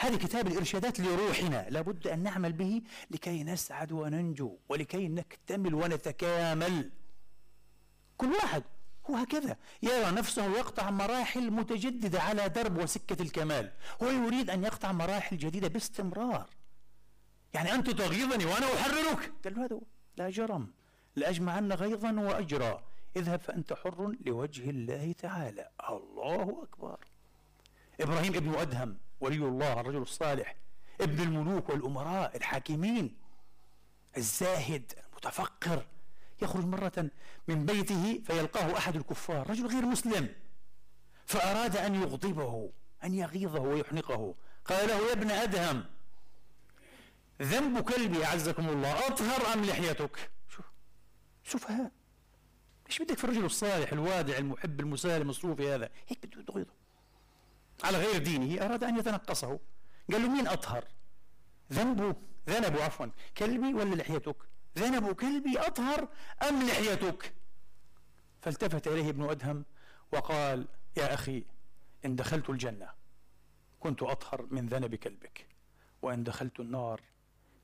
[SPEAKER 1] هذه كتاب الإرشادات لروحنا. لابد أن نعمل به لكي نسعد وننجو ولكي نكتمل ونتكامل. كل واحد هو هكذا. يرى نفسه يقطع مراحل متجددة على درب وسكة الكمال. هو يريد أن يقطع مراحل جديدة باستمرار. يعني أنت تغيظني وأنا أحررك. قال له هذا لا جرم. لأجمعن غيظا وأجرا. اذهب فأنت حر لوجه الله تعالى. الله أكبر. إبراهيم ابن أدهم ولي الله الرجل الصالح ابن الملوك والأمراء الحاكمين الزاهد المتفقر يخرج مرة من بيته فيلقاه أحد الكفار رجل غير مسلم فأراد أن يغضبه أن يغيظه ويحنقه. قال له يا ابن أدهم ذنب كلبي أعزكم الله أطهر أم لحيتك؟ شوف سفهاء إيش بدك في الرجل الصالح الوادع المحب المسالم الصوفي هذا؟ هيك بده يغيظه. على غير دينه أراد أن يتنقصه. قال له مين أطهر؟ ذنبه ذنبه عفوا. كلبي ولا لحيتك؟ ذنب كلبي أطهر أم لحيتك؟ فالتفت إليه ابن أدهم وقال يا أخي إن دخلت الجنة كنت أطهر من ذنب كلبك وإن دخلت النار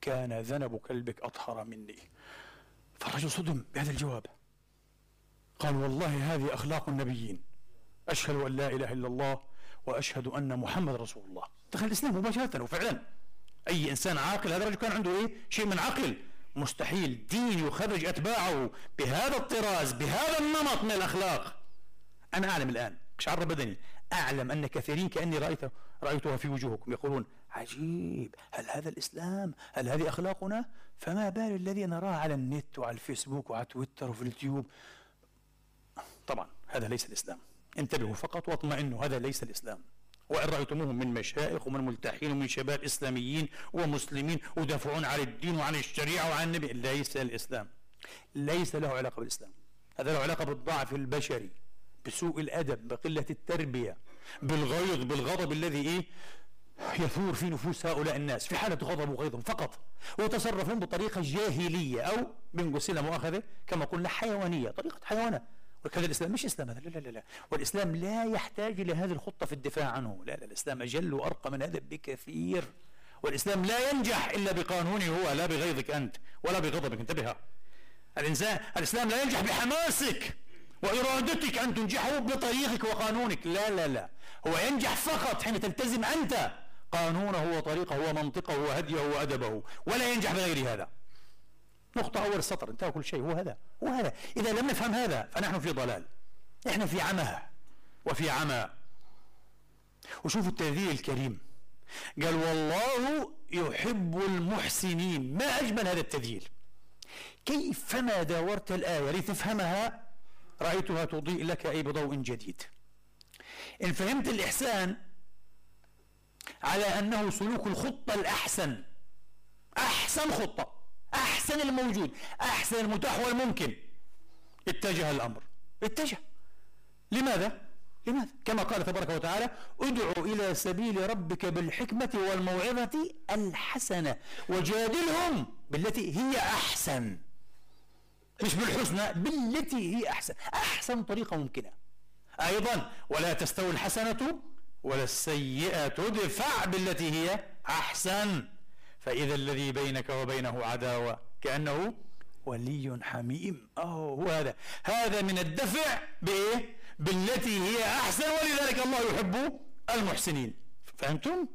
[SPEAKER 1] كان ذنب كلبك أطهر مني. فالرجل صدم بهذا الجواب. قال والله هذه أخلاق النبيين. أشهد أن لا إله إلا الله وأشهد أن محمد رسول الله. دخل الإسلام مباشرة وفعلا. أي إنسان عاقل هذا الرجل كان عنده إيه؟ شيء من عقل. مستحيل دين يخرج أتباعه بهذا الطراز بهذا النمط من الأخلاق. أنا أعلم الآن شعر بدني أعلم أن كثيرين كأني رأيت رأيتها في وجوهكم. يقولون عجيب هل هذا الإسلام؟ هل هذه أخلاقنا؟ فما بال الذي نراه على النت وعلى الفيسبوك وعلى تويتر وفي اليوتيوب. طبعا هذا ليس الإسلام. انتبهوا فقط واطمئنوا هذا ليس الإسلام. وإن رأيتموهم من مشائخ ومن ملتحين ومن شباب إسلاميين ومسلمين ودافعون عن الدين وعن الشريعة وعن النبي ليس الإسلام. ليس له علاقة بالإسلام. هذا له علاقة بالضعف البشري بسوء الأدب بقلة التربية بالغيظ بالغضب الذي إيه؟ يثور في نفوس هؤلاء الناس في حالة غضب وغيظ فقط. ويتصرفون بطريقة جاهلية أو بنقول مؤاخذة كما قلنا حيوانية طريقة حيوانة. وكذا الإسلام مش إسلام هذا لا لا لا والإسلام لا يحتاج إلى هذه الخطة في الدفاع عنه. لا لا الإسلام أجل وأرقى من هذا بكثير. والإسلام لا ينجح إلا بقانونه هو لا بغيظك أنت ولا بغضبك. انتبه. الإنسان الإسلام لا ينجح بحماسك وإرادتك أن تنجحه بطريقك وقانونك. لا لا لا. هو ينجح فقط حين تلتزم أنت قانونه وطريقه ومنطقه وهديه وأدبه. ولا ينجح بغير هذا. نقطة أول السطر انتهى كل شيء هو هذا هو هذا. إذا لم نفهم هذا فنحن في ضلال. إحنا في عمى وفي عمى. وشوفوا التذييل الكريم. قال والله يحب المحسنين. ما أجمل هذا التذييل كيفما داورت الآية لتفهمها رأيتها تضيء لك أي بضوء جديد. إن فهمت الإحسان على أنه سلوك الخطة الأحسن أحسن خطة. أحسن الموجود أحسن المتاح والممكن. اتجه الأمر. اتجه. لماذا؟ لماذا؟ كما قال تبارك وتعالى ادعو إلى سبيل ربك بالحكمة والموعظة الحسنة وجادلهم بالتي هي أحسن. مش بالحسنى بالتي هي أحسن. أحسن طريقة ممكنة. أيضا ولا تستوي الحسنة ولا السيئة ادفع بالتي هي أحسن. فإذا الذي بينك وبينه عداوة كأنه ولي حميم. أوه هو هذا. هذا من الدفع بإيه؟ بالتي هي أحسن ولذلك الله يحب المحسنين. فهمتم؟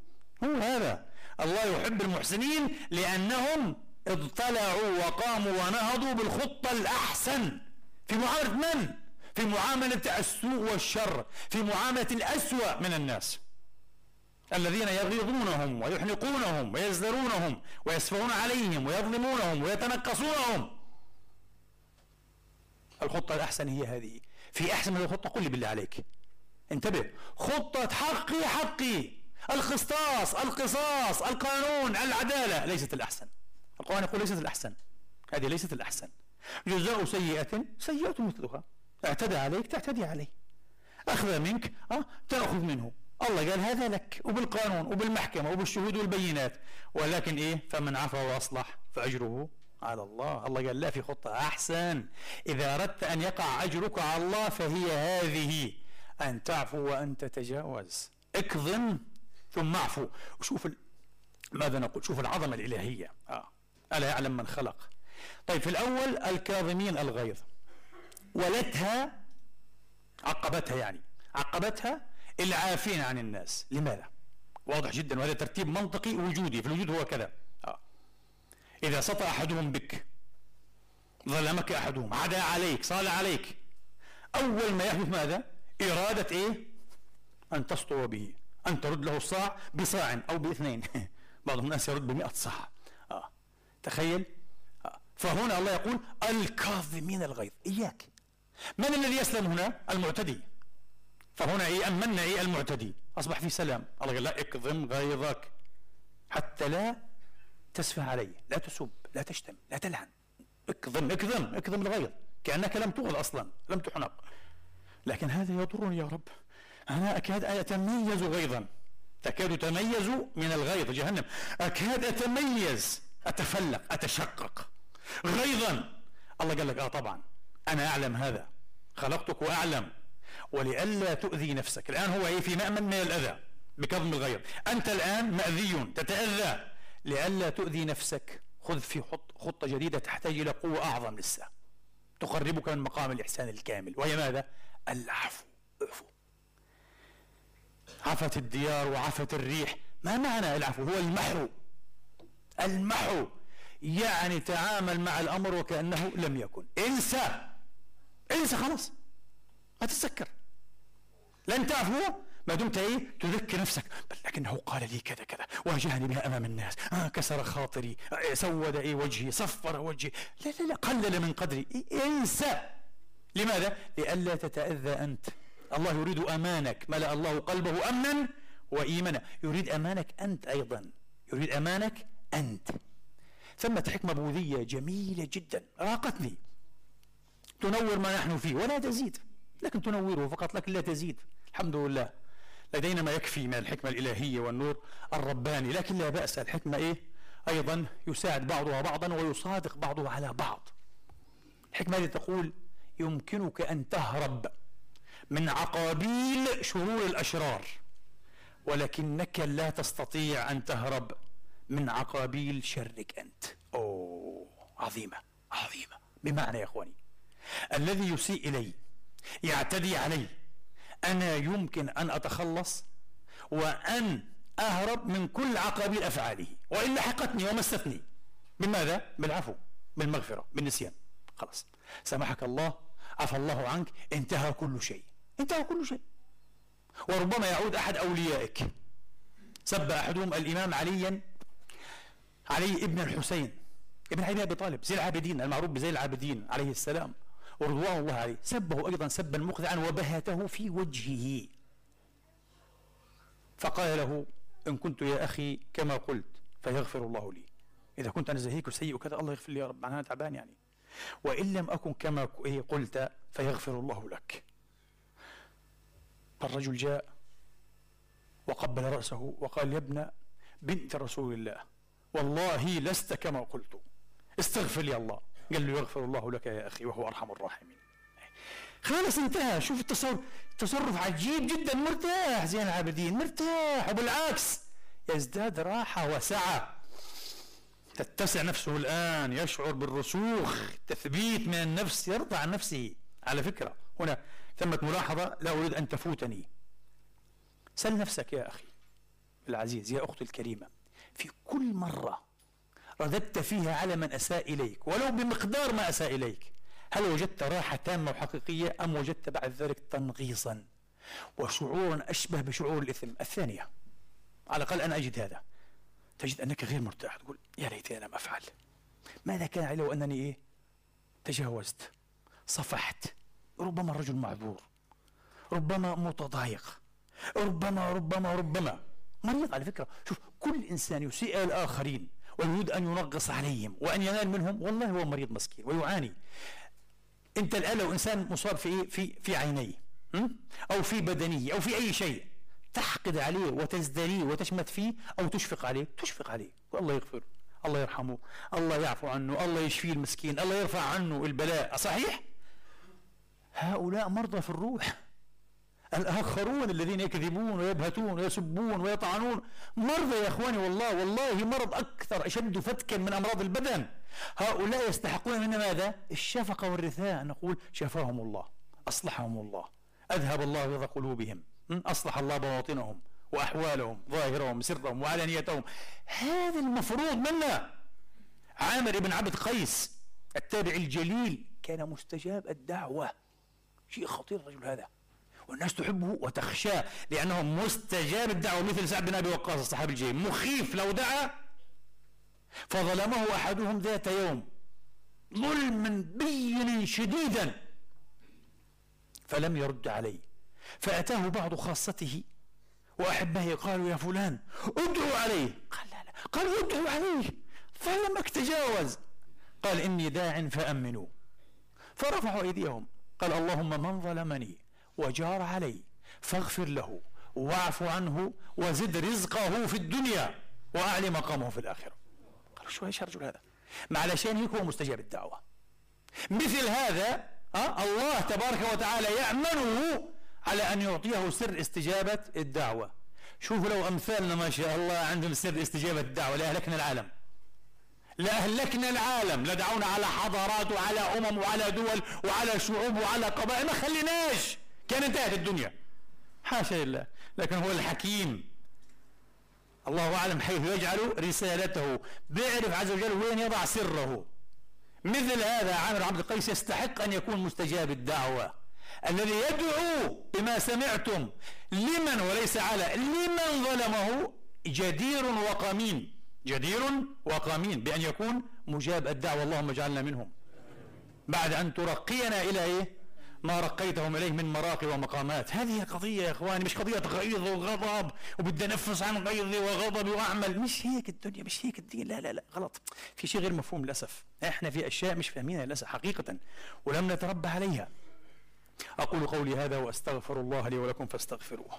[SPEAKER 1] هو هذا. الله يحب المحسنين لأنهم اضطلعوا وقاموا ونهضوا بالخطة الأحسن. في معاملة من؟ في معاملة السوء والشر. في معاملة الأسوأ من الناس. الذين يغيظونهم ويحنقونهم ويزدرونهم ويسفهون عليهم ويظلمونهم ويتنقصونهم الخطة الأحسن هي هذه. في أحسن من الخطة قل لي بالله عليك. انتبه. خطة حقي حقي. القسطاس القصاص القانون العدالة ليست الأحسن. القرآن يقول ليست الأحسن. هذه ليست الأحسن. جزاء سيئة سيئة مثلها. اعتدى عليك تعتدي عليه. أخذ منك أه تأخذ منه. الله قال هذا لك وبالقانون وبالمحكمة وبالشهود والبينات. ولكن إيه؟ فمن عفا وأصلح فأجره على الله. الله قال لا في خطة أحسن. إذا أردت أن يقع أجرك على الله فهي هذه أن تعفو وأن تتجاوز اكظم ثم اعفو. وشوف. ماذا نقول؟ شوف العظمة الإلهية. آه. ألا يعلم من خلق. طيب في الأول الكاظمين الغيظ. ولتها عقبتها يعني عقبتها العافين عن الناس. لماذا؟ واضح جدا وهذا ترتيب منطقي وجودي في الوجود هو كذا. آه. إذا سطى أحدهم بك ظلمك أحدهم عدا عليك صال عليك. أول ما يحدث ماذا؟ إرادة إيه؟ أن تسطو به أن ترد له الصاع بصاع أو باثنين. بعض الناس يرد بمئة صاع. آه. تخيل. آه. فهنا الله يقول الكاظمين الغيظ. إياك. من الذي يسلم هنا؟ المعتدي. فهنا إيه أمنا إيه المعتدي؟ أصبح في سلام. الله قال لا اكظم غيظك. حتى لا تسفه علي. لا تسب لا تشتم لا تلعن. اكظم اكظم اكظم الغيظ. كأنك لم تغل أصلا لم تحنق. لكن هذا يضرني يا رب. أنا أكاد أتميز غيظا. تكاد تميز من الغيظ جهنم. أكاد أتميز أتفلق أتشقق. غيظا. الله قال لك آه طبعا. أنا أعلم هذا. خلقتك وأعلم. ولئلا تؤذي نفسك. الآن هو إيه؟ في مأمن من الأذى بكظم الغيظ. أنت الآن مأذي تتأذى. لئلا تؤذي نفسك خذ في خطة جديدة تحتاج إلى قوة أعظم لسه. تقربك من مقام الإحسان الكامل وهي ماذا؟ العفو اعفو. عفت الديار وعفت الريح. ما معنى العفو؟ هو المحو. المحو. يعني تعامل مع الأمر وكأنه لم يكن. انسى. انسى خلاص. ما تتذكر. لن تعفو؟ ما دمت إيه؟ تذكر نفسك. بل لكنه قال لي كذا كذا واجهني بها أمام الناس. آه كسر خاطري آه سود إيه وجهي صفر وجهي. لا لا لا قلل من قدري. إيه انسى. لماذا؟ لئلا تتأذى أنت. الله يريد أمانك. ملأ الله قلبه أمنا وإيمانا. يريد أمانك أنت أيضا. يريد أمانك أنت. ثمة حكمة بوذية جميلة جدا. راقتني. تنور ما نحن فيه ولا تزيد. لكن تنوره فقط لكن لا تزيد. الحمد لله. لدينا ما يكفي من الحكمة الإلهية والنور الرباني لكن لا بأس الحكمة إيه؟ أيضا يساعد بعضها بعضا ويصادق بعضها على بعض. الحكمة هذه تقول يمكنك أن تهرب من عقابيل شرور الأشرار ولكنك لا تستطيع أن تهرب من عقابيل شرك أنت. أوه عظيمة عظيمة. بمعنى يا إخواني الذي يسيء إلي يعتدي علي. أنا يمكن أن أتخلص وأن أهرب من كل عقابيل أفعاله وإن لحقتني ومستني. بماذا؟ بالعفو بالمغفرة بالنسيان. خلاص. سامحك الله عفى الله عنك. انتهى كل شيء. انتهى كل شيء. وربما يعود أحد أوليائك. سب أحدهم الإمام عليا. علي ابن الحسين. ابن علي أبي طالب زي العابدين المعروف بزي العابدين عليه السلام. ورضوان الله عليه. سبه أيضا سبا مخدعا وبهته في وجهه. فقال له إن كنت يا أخي كما قلت فيغفر الله لي. إذا كنت أنا زهيك وسيء وكذا الله يغفر لي يا رب. أنا تعبان يعني. وإن لم أكن كما إيه قلت فيغفر الله لك. الرجل جاء وقبل رأسه وقال يا ابن بنت رسول الله والله لست كما قلت. استغفر لي الله. قال له يغفر الله لك يا أخي وهو أرحم الراحمين. خلاص انتهى. شوف التصرف تصرف عجيب جدا. مرتاح زين العابدين. مرتاح. وبالعكس يزداد راحة وسعة. تتسع نفسه الآن. يشعر بالرسوخ. تثبيت من النفس. يرضى عن نفسه. على فكرة. هنا ثمة ملاحظة. لا أريد أن تفوتني. سل نفسك يا أخي. العزيز. يا أختي الكريمة. في كل مرة رددت فيها على من أساء إليك ولو بمقدار ما أساء إليك. هل وجدت راحة تامة وحقيقية أم وجدت بعد ذلك تنغيصا؟ وشعورا أشبه بشعور الإثم. الثانية على الأقل أنا أجد هذا. تجد أنك غير مرتاح تقول يا ليتني لم أفعل. ماذا كان علي لو أنني إيه؟ تجاوزت صفحت. ربما الرجل معذور ربما متضايق ربما ربما ربما. مريض على فكرة. شوف كل إنسان يسيء الآخرين. ويريد أن ينغص عليهم وأن ينال منهم والله هو مريض مسكين ويعاني. أنت الآن لو إنسان مصاب في إيه؟ في في عينيه أو في بدنه أو في أي شيء تحقد عليه وتزدريه وتشمت فيه أو تشفق عليه تشفق عليه. والله يغفر الله يرحمه الله يعفو عنه الله يشفيه المسكين الله يرفع عنه البلاء صحيح؟ هؤلاء مرضى في الروح. الآخرون الذين يكذبون ويبهتون ويسبون ويطعنون. مرضى يا إخواني والله والله مرض أكثر أشد فتكا من أمراض البدن. هؤلاء يستحقون منا ماذا؟ الشفقة والرثاء. نقول شفاهم الله أصلحهم الله. أذهب الله رضا قلوبهم. أصلح الله بواطنهم وأحوالهم ظاهرهم سرهم وعلانيتهم. هذا المفروض منا. عامر بن عبد قيس التابع الجليل كان مستجاب الدعوة. شيء خطير الرجل هذا. والناس تحبه وتخشاه لأنه مستجاب الدعوة مثل سعد بن أبي وقاص الصحابي الجليل مخيف لو دعا فظلمه أحدهم ذات يوم ظلما بينا شديدا فلم يرد عليه. فأتاه بعض خاصته وأحبه قالوا يا فلان ادعوا عليه. قال لا لا. قالوا ادعوا عليه. فلم تجاوز قال إني داع فأمنوا. فرفعوا أيديهم. قال اللهم من ظلمني؟ وجار علي فاغفر له واعف عنه وزد رزقه في الدنيا وأعلي مقامه في الآخرة. قالوا شو إيش الرجل هذا؟ ما علشان هيك هو مستجاب الدعوة مثل هذا أه؟ الله تبارك وتعالى يأمنه على أن يعطيه سر استجابة الدعوة. شوفوا لو أمثالنا ما شاء الله عندهم سر استجابة الدعوة لأهلكنا العالم. لأهلكنا العالم لدعونا على حضارات وعلى أمم وعلى دول وعلى شعوب وعلى قبائل. ما خليناش. كان انتهت الدنيا. حاشا لله لكن هو الحكيم. الله أعلم حيث يجعل رسالته. بيعرف عز وجل وين يضع سره. مثل هذا عامر عبد القيس يستحق أن يكون مستجاب الدعوة. الذي يدعو بما سمعتم لمن وليس على لمن ظلمه جدير وقمين. جدير وقمين بأن يكون مجاب الدعوة. اللهم اجعلنا منهم. بعد أن ترقينا إلى إيه؟ ما رقيتهم إليه من مراقي ومقامات. هذه قضية يا إخواني مش قضية غيظ وغضب وبدي أنفس عن غيظي وغضبي وأعمل. مش هيك الدنيا مش هيك الدين. لا لا لا غلط. في شيء غير مفهوم للأسف. إحنا في أشياء مش فاهمينها للأسف حقيقة. ولم نتربى عليها. أقول قولي هذا وأستغفر الله لي ولكم فاستغفروه.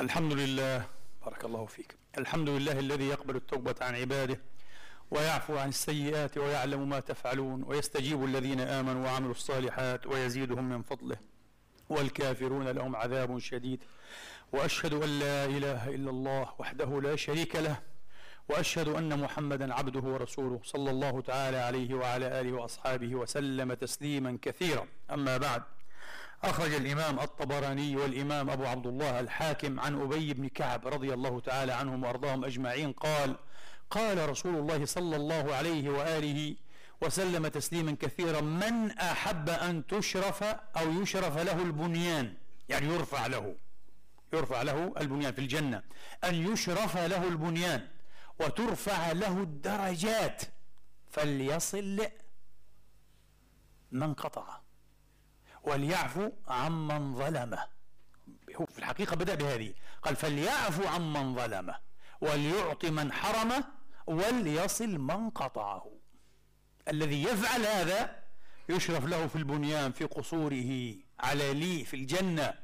[SPEAKER 1] الحمد لله. بارك الله فيك. الحمد لله الذي يقبل التوبة عن عباده ويعفو عن السيئات ويعلم ما تفعلون ويستجيب الذين آمنوا وعملوا الصالحات ويزيدهم من فضله. والكافرون لهم عذاب شديد. وأشهد أن لا إله إلا الله وحده لا شريك له. وأشهد أن محمدا عبده ورسوله صلى الله تعالى عليه وعلى آله وأصحابه وسلم تسليما كثيرا. أما بعد. أخرج الإمام الطبراني والإمام أبو عبد الله الحاكم عن أبي بن كعب رضي الله تعالى عنهم وأرضاهم أجمعين قال قال رسول الله صلى الله عليه وآله وسلم تسليما كثيرا من أحب أن تشرف أو يشرف له البنيان؟ يعني يرفع له يرفع له البنيان في الجنة. أن يشرف له البنيان وترفع له الدرجات فليصل من قطع. وليعفو عمن ظلمه. هو في الحقيقة بدأ بهذه. قال فليعفو عمن ظلمه وليعطي من حرمه وليصل من قطعه. الذي يفعل هذا يشرف له في البنيان في قصوره على لي في الجنة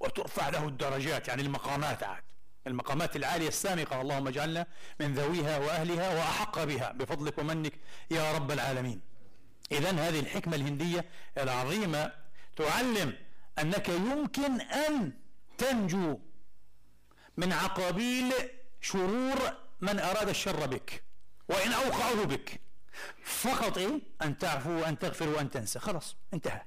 [SPEAKER 1] وترفع له الدرجات يعني المقامات عاد. المقامات العالية السامقة اللهم اجعلنا من ذويها وأهلها وأحق بها. بفضلك ومنك يا رب العالمين. إذا هذه الحكمة الهندية العظيمة تعلم أنك يمكن أن تنجو من عقابيل شرور من أراد الشر بك وإن أوقعه بك. فقط إيه؟ أن تعفو وأن تغفر وأن تنسى. خلاص انتهى.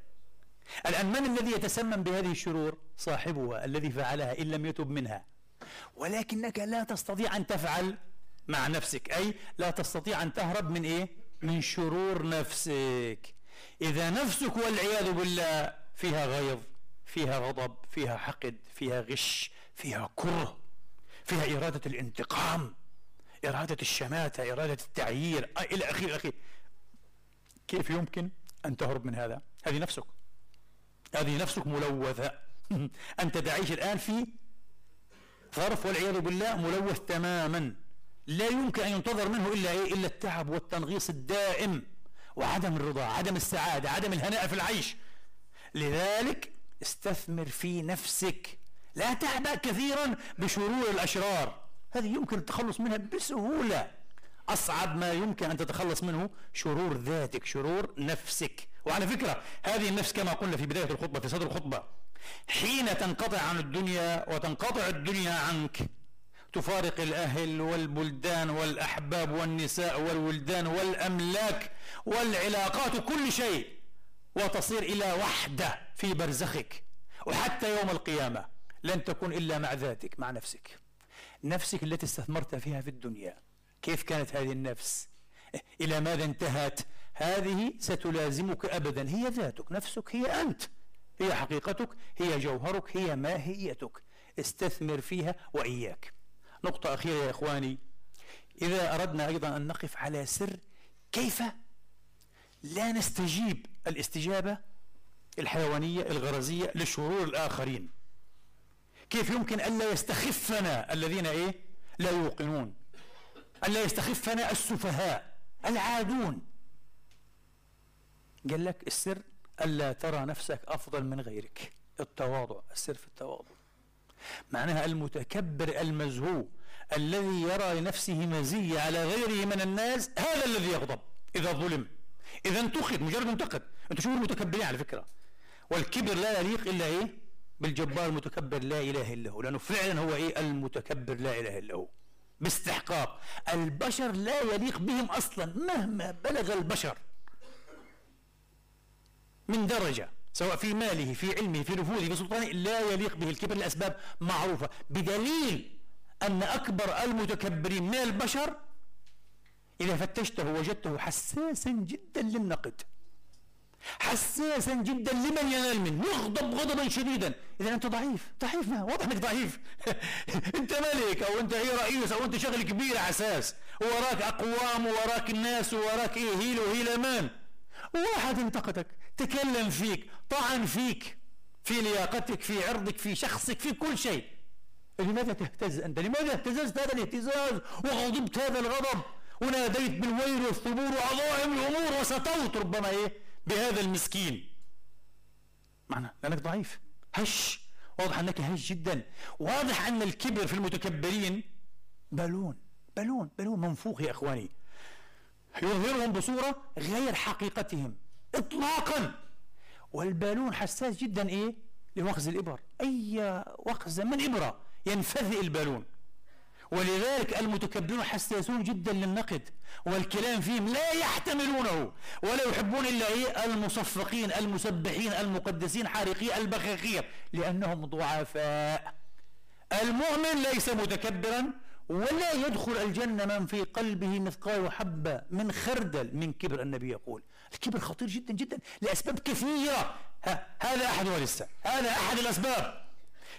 [SPEAKER 1] الآن من الذي يتسمم بهذه الشرور؟ صاحبها الذي فعلها إن لم يتب منها. ولكنك لا تستطيع أن تفعل مع نفسك. أي لا تستطيع أن تهرب من إيه؟ من شرور نفسك. إذا نفسك والعياذ بالله فيها غيظ فيها غضب فيها حقد فيها غش فيها كره فيها إرادة الانتقام إرادة الشماتة إرادة التعيير إلى آخره إلى كيف يمكن أن تهرب من هذا؟ هذه نفسك. هذه نفسك ملوثة. أنت تعيش الآن في ظرف والعياذ بالله ملوث تماما. لا يمكن أن ينتظر منه إلا إيه؟ إلا التعب والتنغيص الدائم. وعدم الرضا عدم السعادة عدم الهناء في العيش. لذلك استثمر في نفسك. لا تعبأ كثيرا بشرور الأشرار. هذه يمكن التخلص منها بسهولة. أصعب ما يمكن أن تتخلص منه شرور ذاتك شرور نفسك. وعلى فكرة هذه النفس كما قلنا في بداية الخطبة في صدر الخطبة حين تنقطع عن الدنيا وتنقطع الدنيا عنك تفارق الأهل والبلدان والأحباب والنساء والولدان والأملاك والعلاقات كل شيء وتصير إلى وحدة في برزخك. وحتى يوم القيامة لن تكون إلا مع ذاتك مع نفسك. نفسك التي استثمرت فيها في الدنيا. كيف كانت هذه النفس؟ إلى ماذا انتهت؟ هذه ستلازمك أبدا. هي ذاتك نفسك هي أنت. هي حقيقتك هي جوهرك هي ماهيتك. استثمر فيها وإياك. نقطة أخيرة يا إخواني. إذا أردنا أيضا أن نقف على سر كيف لا نستجيب الاستجابة الحيوانية الغرزية لشرور الآخرين؟ كيف يمكن ألا يستخفنا الذين إيه؟ لا يوقنون؟ ألا يستخفنا السفهاء العادون؟ قال لك السر ألا ترى نفسك أفضل من غيرك. التواضع السر في التواضع. معناها المتكبر المزهو الذي يرى لنفسه مزية على غيره من الناس هذا الذي يغضب. إذا ظلم إذا انتقد مجرد انتقد. أنتم شوفوا المتكبرين على فكرة؟ والكبر لا يليق إلا إيه؟ بالجبار المتكبر لا إله إلا هو لأنه فعلا هو إيه؟ المتكبر لا إله إلا هو. باستحقاق. البشر لا يليق بهم أصلا مهما بلغ البشر. من درجة. سواء في ماله في علمه في نفوذه في سلطانه لا يليق به الكبر لأسباب معروفة. بدليل أن أكبر المتكبرين من البشر إذا فتشته وجدته حساسا جدا للنقد. حساسا جدا لمن ينال منه. يغضب غضبا شديدا. اذا أنت ضعيف. ضعيف ما؟ واضح إنك ضعيف. أنت ملك أو أنت إيه رئيس أو أنت شغل كبير عساس وراك أقوام وراك الناس وراك إيه هيل وهيلمان واحد انتقدك. تكلم فيك طعن فيك في لياقتك في عرضك في شخصك في كل شيء. لماذا تهتز أنت؟ لماذا اهتززت؟ هذا الاهتزاز. وغضبت هذا الغضب. وناديت بالويل والثبور وعظائم الأمور وسطوت ربما إيه؟ بهذا المسكين. معنى لأنك ضعيف. هش. واضح أنك هش جدا. واضح أن الكبر في المتكبرين بالون. بالون. بالون. منفوخ يا إخواني. يظهرهم بصورة غير حقيقتهم. إطلاقا. والبالون حساس جدا إيه؟ لوخز الإبر. أي وخزة من إبرة ينفذ البالون. ولذلك المتكبرون حساسون جدا للنقد. والكلام فيهم لا يحتملونه. ولا يحبون إلا إيه؟ المصفقين المسبحين المقدسين حارقي البخاخير لأنهم ضعفاء. المؤمن ليس متكبرا ولا يدخل الجنة من في قلبه مثقال حبة من خردل من كبر النبي يقول. الكبر خطير جدا جدا لأسباب كثيرة. هذا أحد ولسه. هذا أحد الأسباب.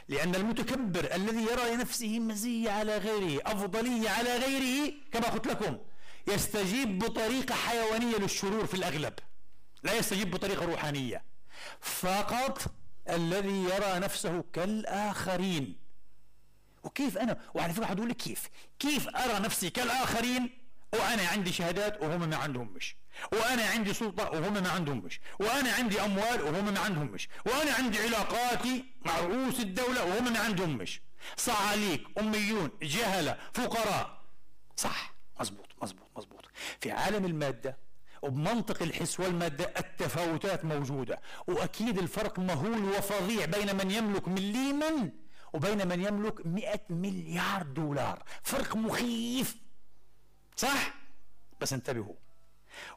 [SPEAKER 1] لأن المتكبر الذي يرى لنفسه مزية على غيره أفضلية على غيره كما قلت لكم يستجيب بطريقة حيوانية للشرور في الأغلب. لا يستجيب بطريقة روحانية. فقط الذي يرى نفسه كالآخرين. وكيف أنا؟ وعلى فكرة حدول كيف؟ كيف أرى نفسي كالآخرين؟ وأنا عندي شهادات وهم ما عندهم مش. وأنا عندي سلطة وهم ما عندهم مش وأنا عندي أموال وهم ما عندهم مش وأنا عندي علاقاتي مع رؤوس الدولة وهم ما عندهم مش صعاليك أميون جهلة فقراء. صح. مزبوط مزبوط مزبوط في عالم المادة وبمنطق الحس والمادة التفاوتات موجودة. وأكيد الفرق مهول وفظيع بين من يملك مليما وبين من يملك مئة مليار دولار. فرق مخيف. صح؟ بس انتبهوا.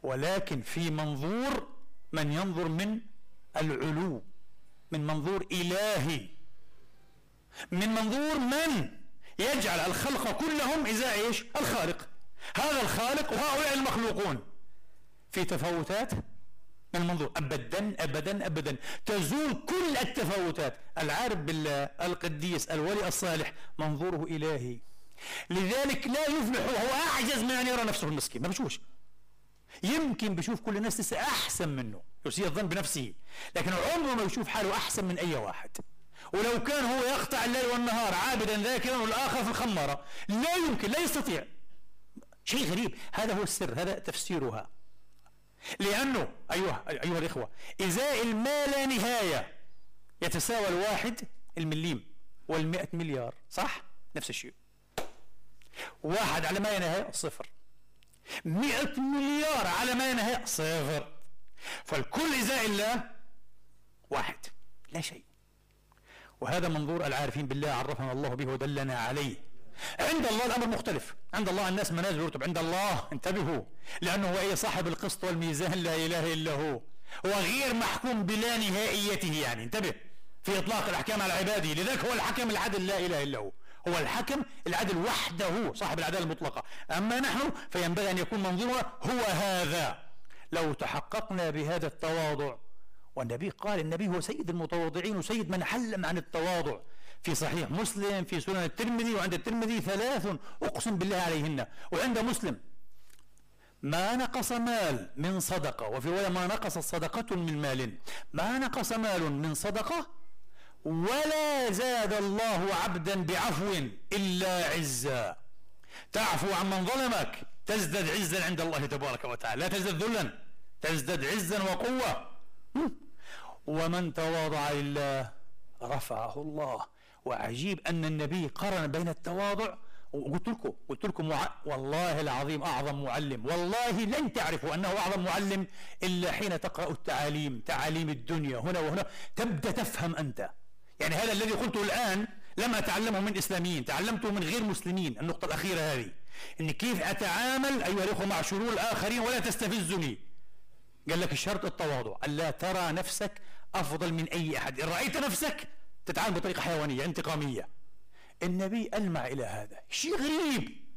[SPEAKER 1] ولكن في منظور من ينظر من العلو من منظور إلهي من منظور من يجعل الخلق كلهم إزاء إيش؟ الخالق. هذا الخالق وهؤلاء المخلوقون. في تفاوتات من المنظور أبدا أبدا أبدا. تزول كل التفاوتات. العارف بالله القديس الولي الصالح منظوره إلهي. لذلك لا يفلح وهو أعجز من أن يرى نفسه المسكين. ما بشوفش. يمكن بشوف كل الناس لسه أحسن منه يسيء الظن بنفسه لكن عمره ما يشوف حاله أحسن من أي واحد. ولو كان هو يقطع الليل والنهار عابدا ذاكرا والآخر في الخمارة لا يمكن لا يستطيع. شيء غريب. هذا هو السر هذا تفسيرها. لأنه أيها أيها الإخوة إزاء المال لا نهاية يتساوى الواحد المليم والمئة مليار صح؟ نفس الشيء. واحد على ما ينهي صفر. مئة مليار على ما ينهي صفر. فالكل إزاء الله واحد لا شيء. وهذا منظور العارفين بالله عرفنا الله به ودلنا عليه. عند الله الأمر مختلف. عند الله الناس منازل ورتب عند الله انتبهوا. لأنه هو صاحب القسط والميزان لا إله إلا هو. هو غير محكوم بلا نهائيته يعني. انتبه. في إطلاق الأحكام على عباده. لذلك هو الحكم العدل لا إله إلا هو. هو الحكم العدل وحده صاحب العدالة المطلقة. أما نحن فينبغي أن يكون منظورنا هو هذا. لو تحققنا بهذا التواضع والنبي قال النبي هو سيد المتواضعين وسيد من حلم عن التواضع. في صحيح مسلم في سنن الترمذي وعند الترمذي ثلاث أقسم بالله عليهن. وعند مسلم ما نقص مال من صدقة. وفي رواية ما نقص صدقة من مال. ما نقص مال من صدقة ولا زاد الله عبدا بعفو إلا عزا. تعفو عن من ظلمك تزدد عزا عند الله تبارك وتعالى. لا تزدد ذلا تزدد عزا وقوة. ومن تواضع لله رفعه الله. وعجيب أن النبي قرن بين التواضع. وقلت لكم قلت لكم مع... والله العظيم أعظم معلم. والله لن تعرفوا أنه أعظم معلم إلا حين تقرأ التعاليم تعاليم الدنيا. هنا وهنا تبدأ تفهم أنت. يعني هذا الذي قلته الآن لم أتعلمه من إسلاميين تعلمته من غير مسلمين النقطة الأخيرة هذه. إن كيف أتعامل أيها الأخوة مع شرور الآخرين ولا تستفزني؟ قال لك الشرط التواضع ألا ترى نفسك أفضل من أي أحد. إن رأيت نفسك تتعامل بطريقة حيوانية انتقامية. النبي ألمع إلى هذا. شيء غريب.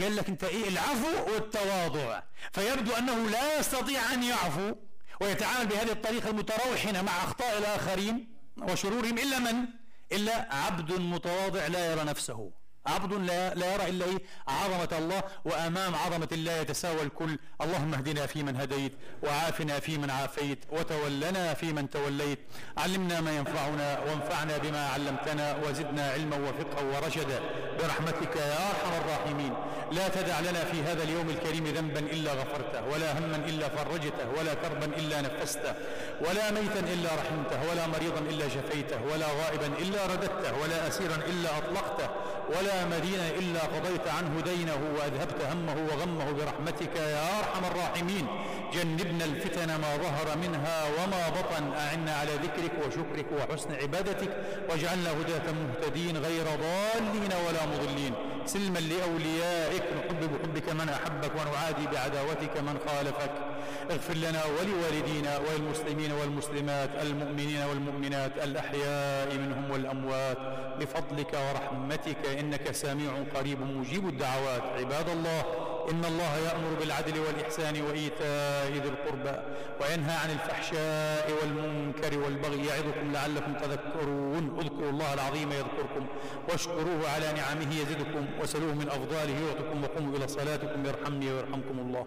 [SPEAKER 1] قال لك أنت إيه العفو والتواضع. فيبدو أنه لا يستطيع أن يعفو ويتعامل بهذه الطريقة المتروحنة مع أخطاء الآخرين. وشرورهم إلا من؟ إلا عبد متواضع لا يرى نفسه عبد لا, لا يرى إلا إيه؟ عظمة الله وأمام عظمة الله يتساوى الكل اللهم اهدنا فيمن هديت وعافنا فيمن عافيت وتولنا فيمن توليت. علمنا ما ينفعنا وانفعنا بما علمتنا وزدنا علما وفقها ورشدا. برحمتك يا أرحم الراحمين. لا تدع لنا في هذا اليوم الكريم ذنبا إلا غفرته ولا هما إلا فرجته ولا كربا إلا نفسته ولا ميتا إلا رحمته ولا مريضا إلا شفيته ولا غائبا إلا رددته ولا أسيرا إلا أطلقته ولا مدينا إلا قضيت عنه دينه وأذهبت همه وغمه برحمتك يا أرحم الراحمين. جنبنا الفتن ما ظهر منها وما بطن. أعنا على ذكرك وشكرك وحسن عبادتك واجعلنا هداة مهتدين غير ضالين ولا مضلين. سلما لأوليائك نحب بحبك من أحبك ونعادي بعداوتك من خالفك. اغفر لنا ولوالدينا وللمسلمين والمسلمات المؤمنين والمؤمنات الأحياء منهم والأموات بفضلك ورحمتك إنك سميع قريب مجيب الدعوات. عباد الله إن الله يأمر بالعدل والإحسان وإيتاء ذي القربى وينهى عن الفحشاء والمنكر والبغي يعظكم لعلكم تذكرون. اذكروا الله العظيم يذكركم واشكروه على نعمه يزدكم. وسلوه من أفضاله يعطكم وقوموا إلى صلاتكم يرحمني ويرحمكم الله.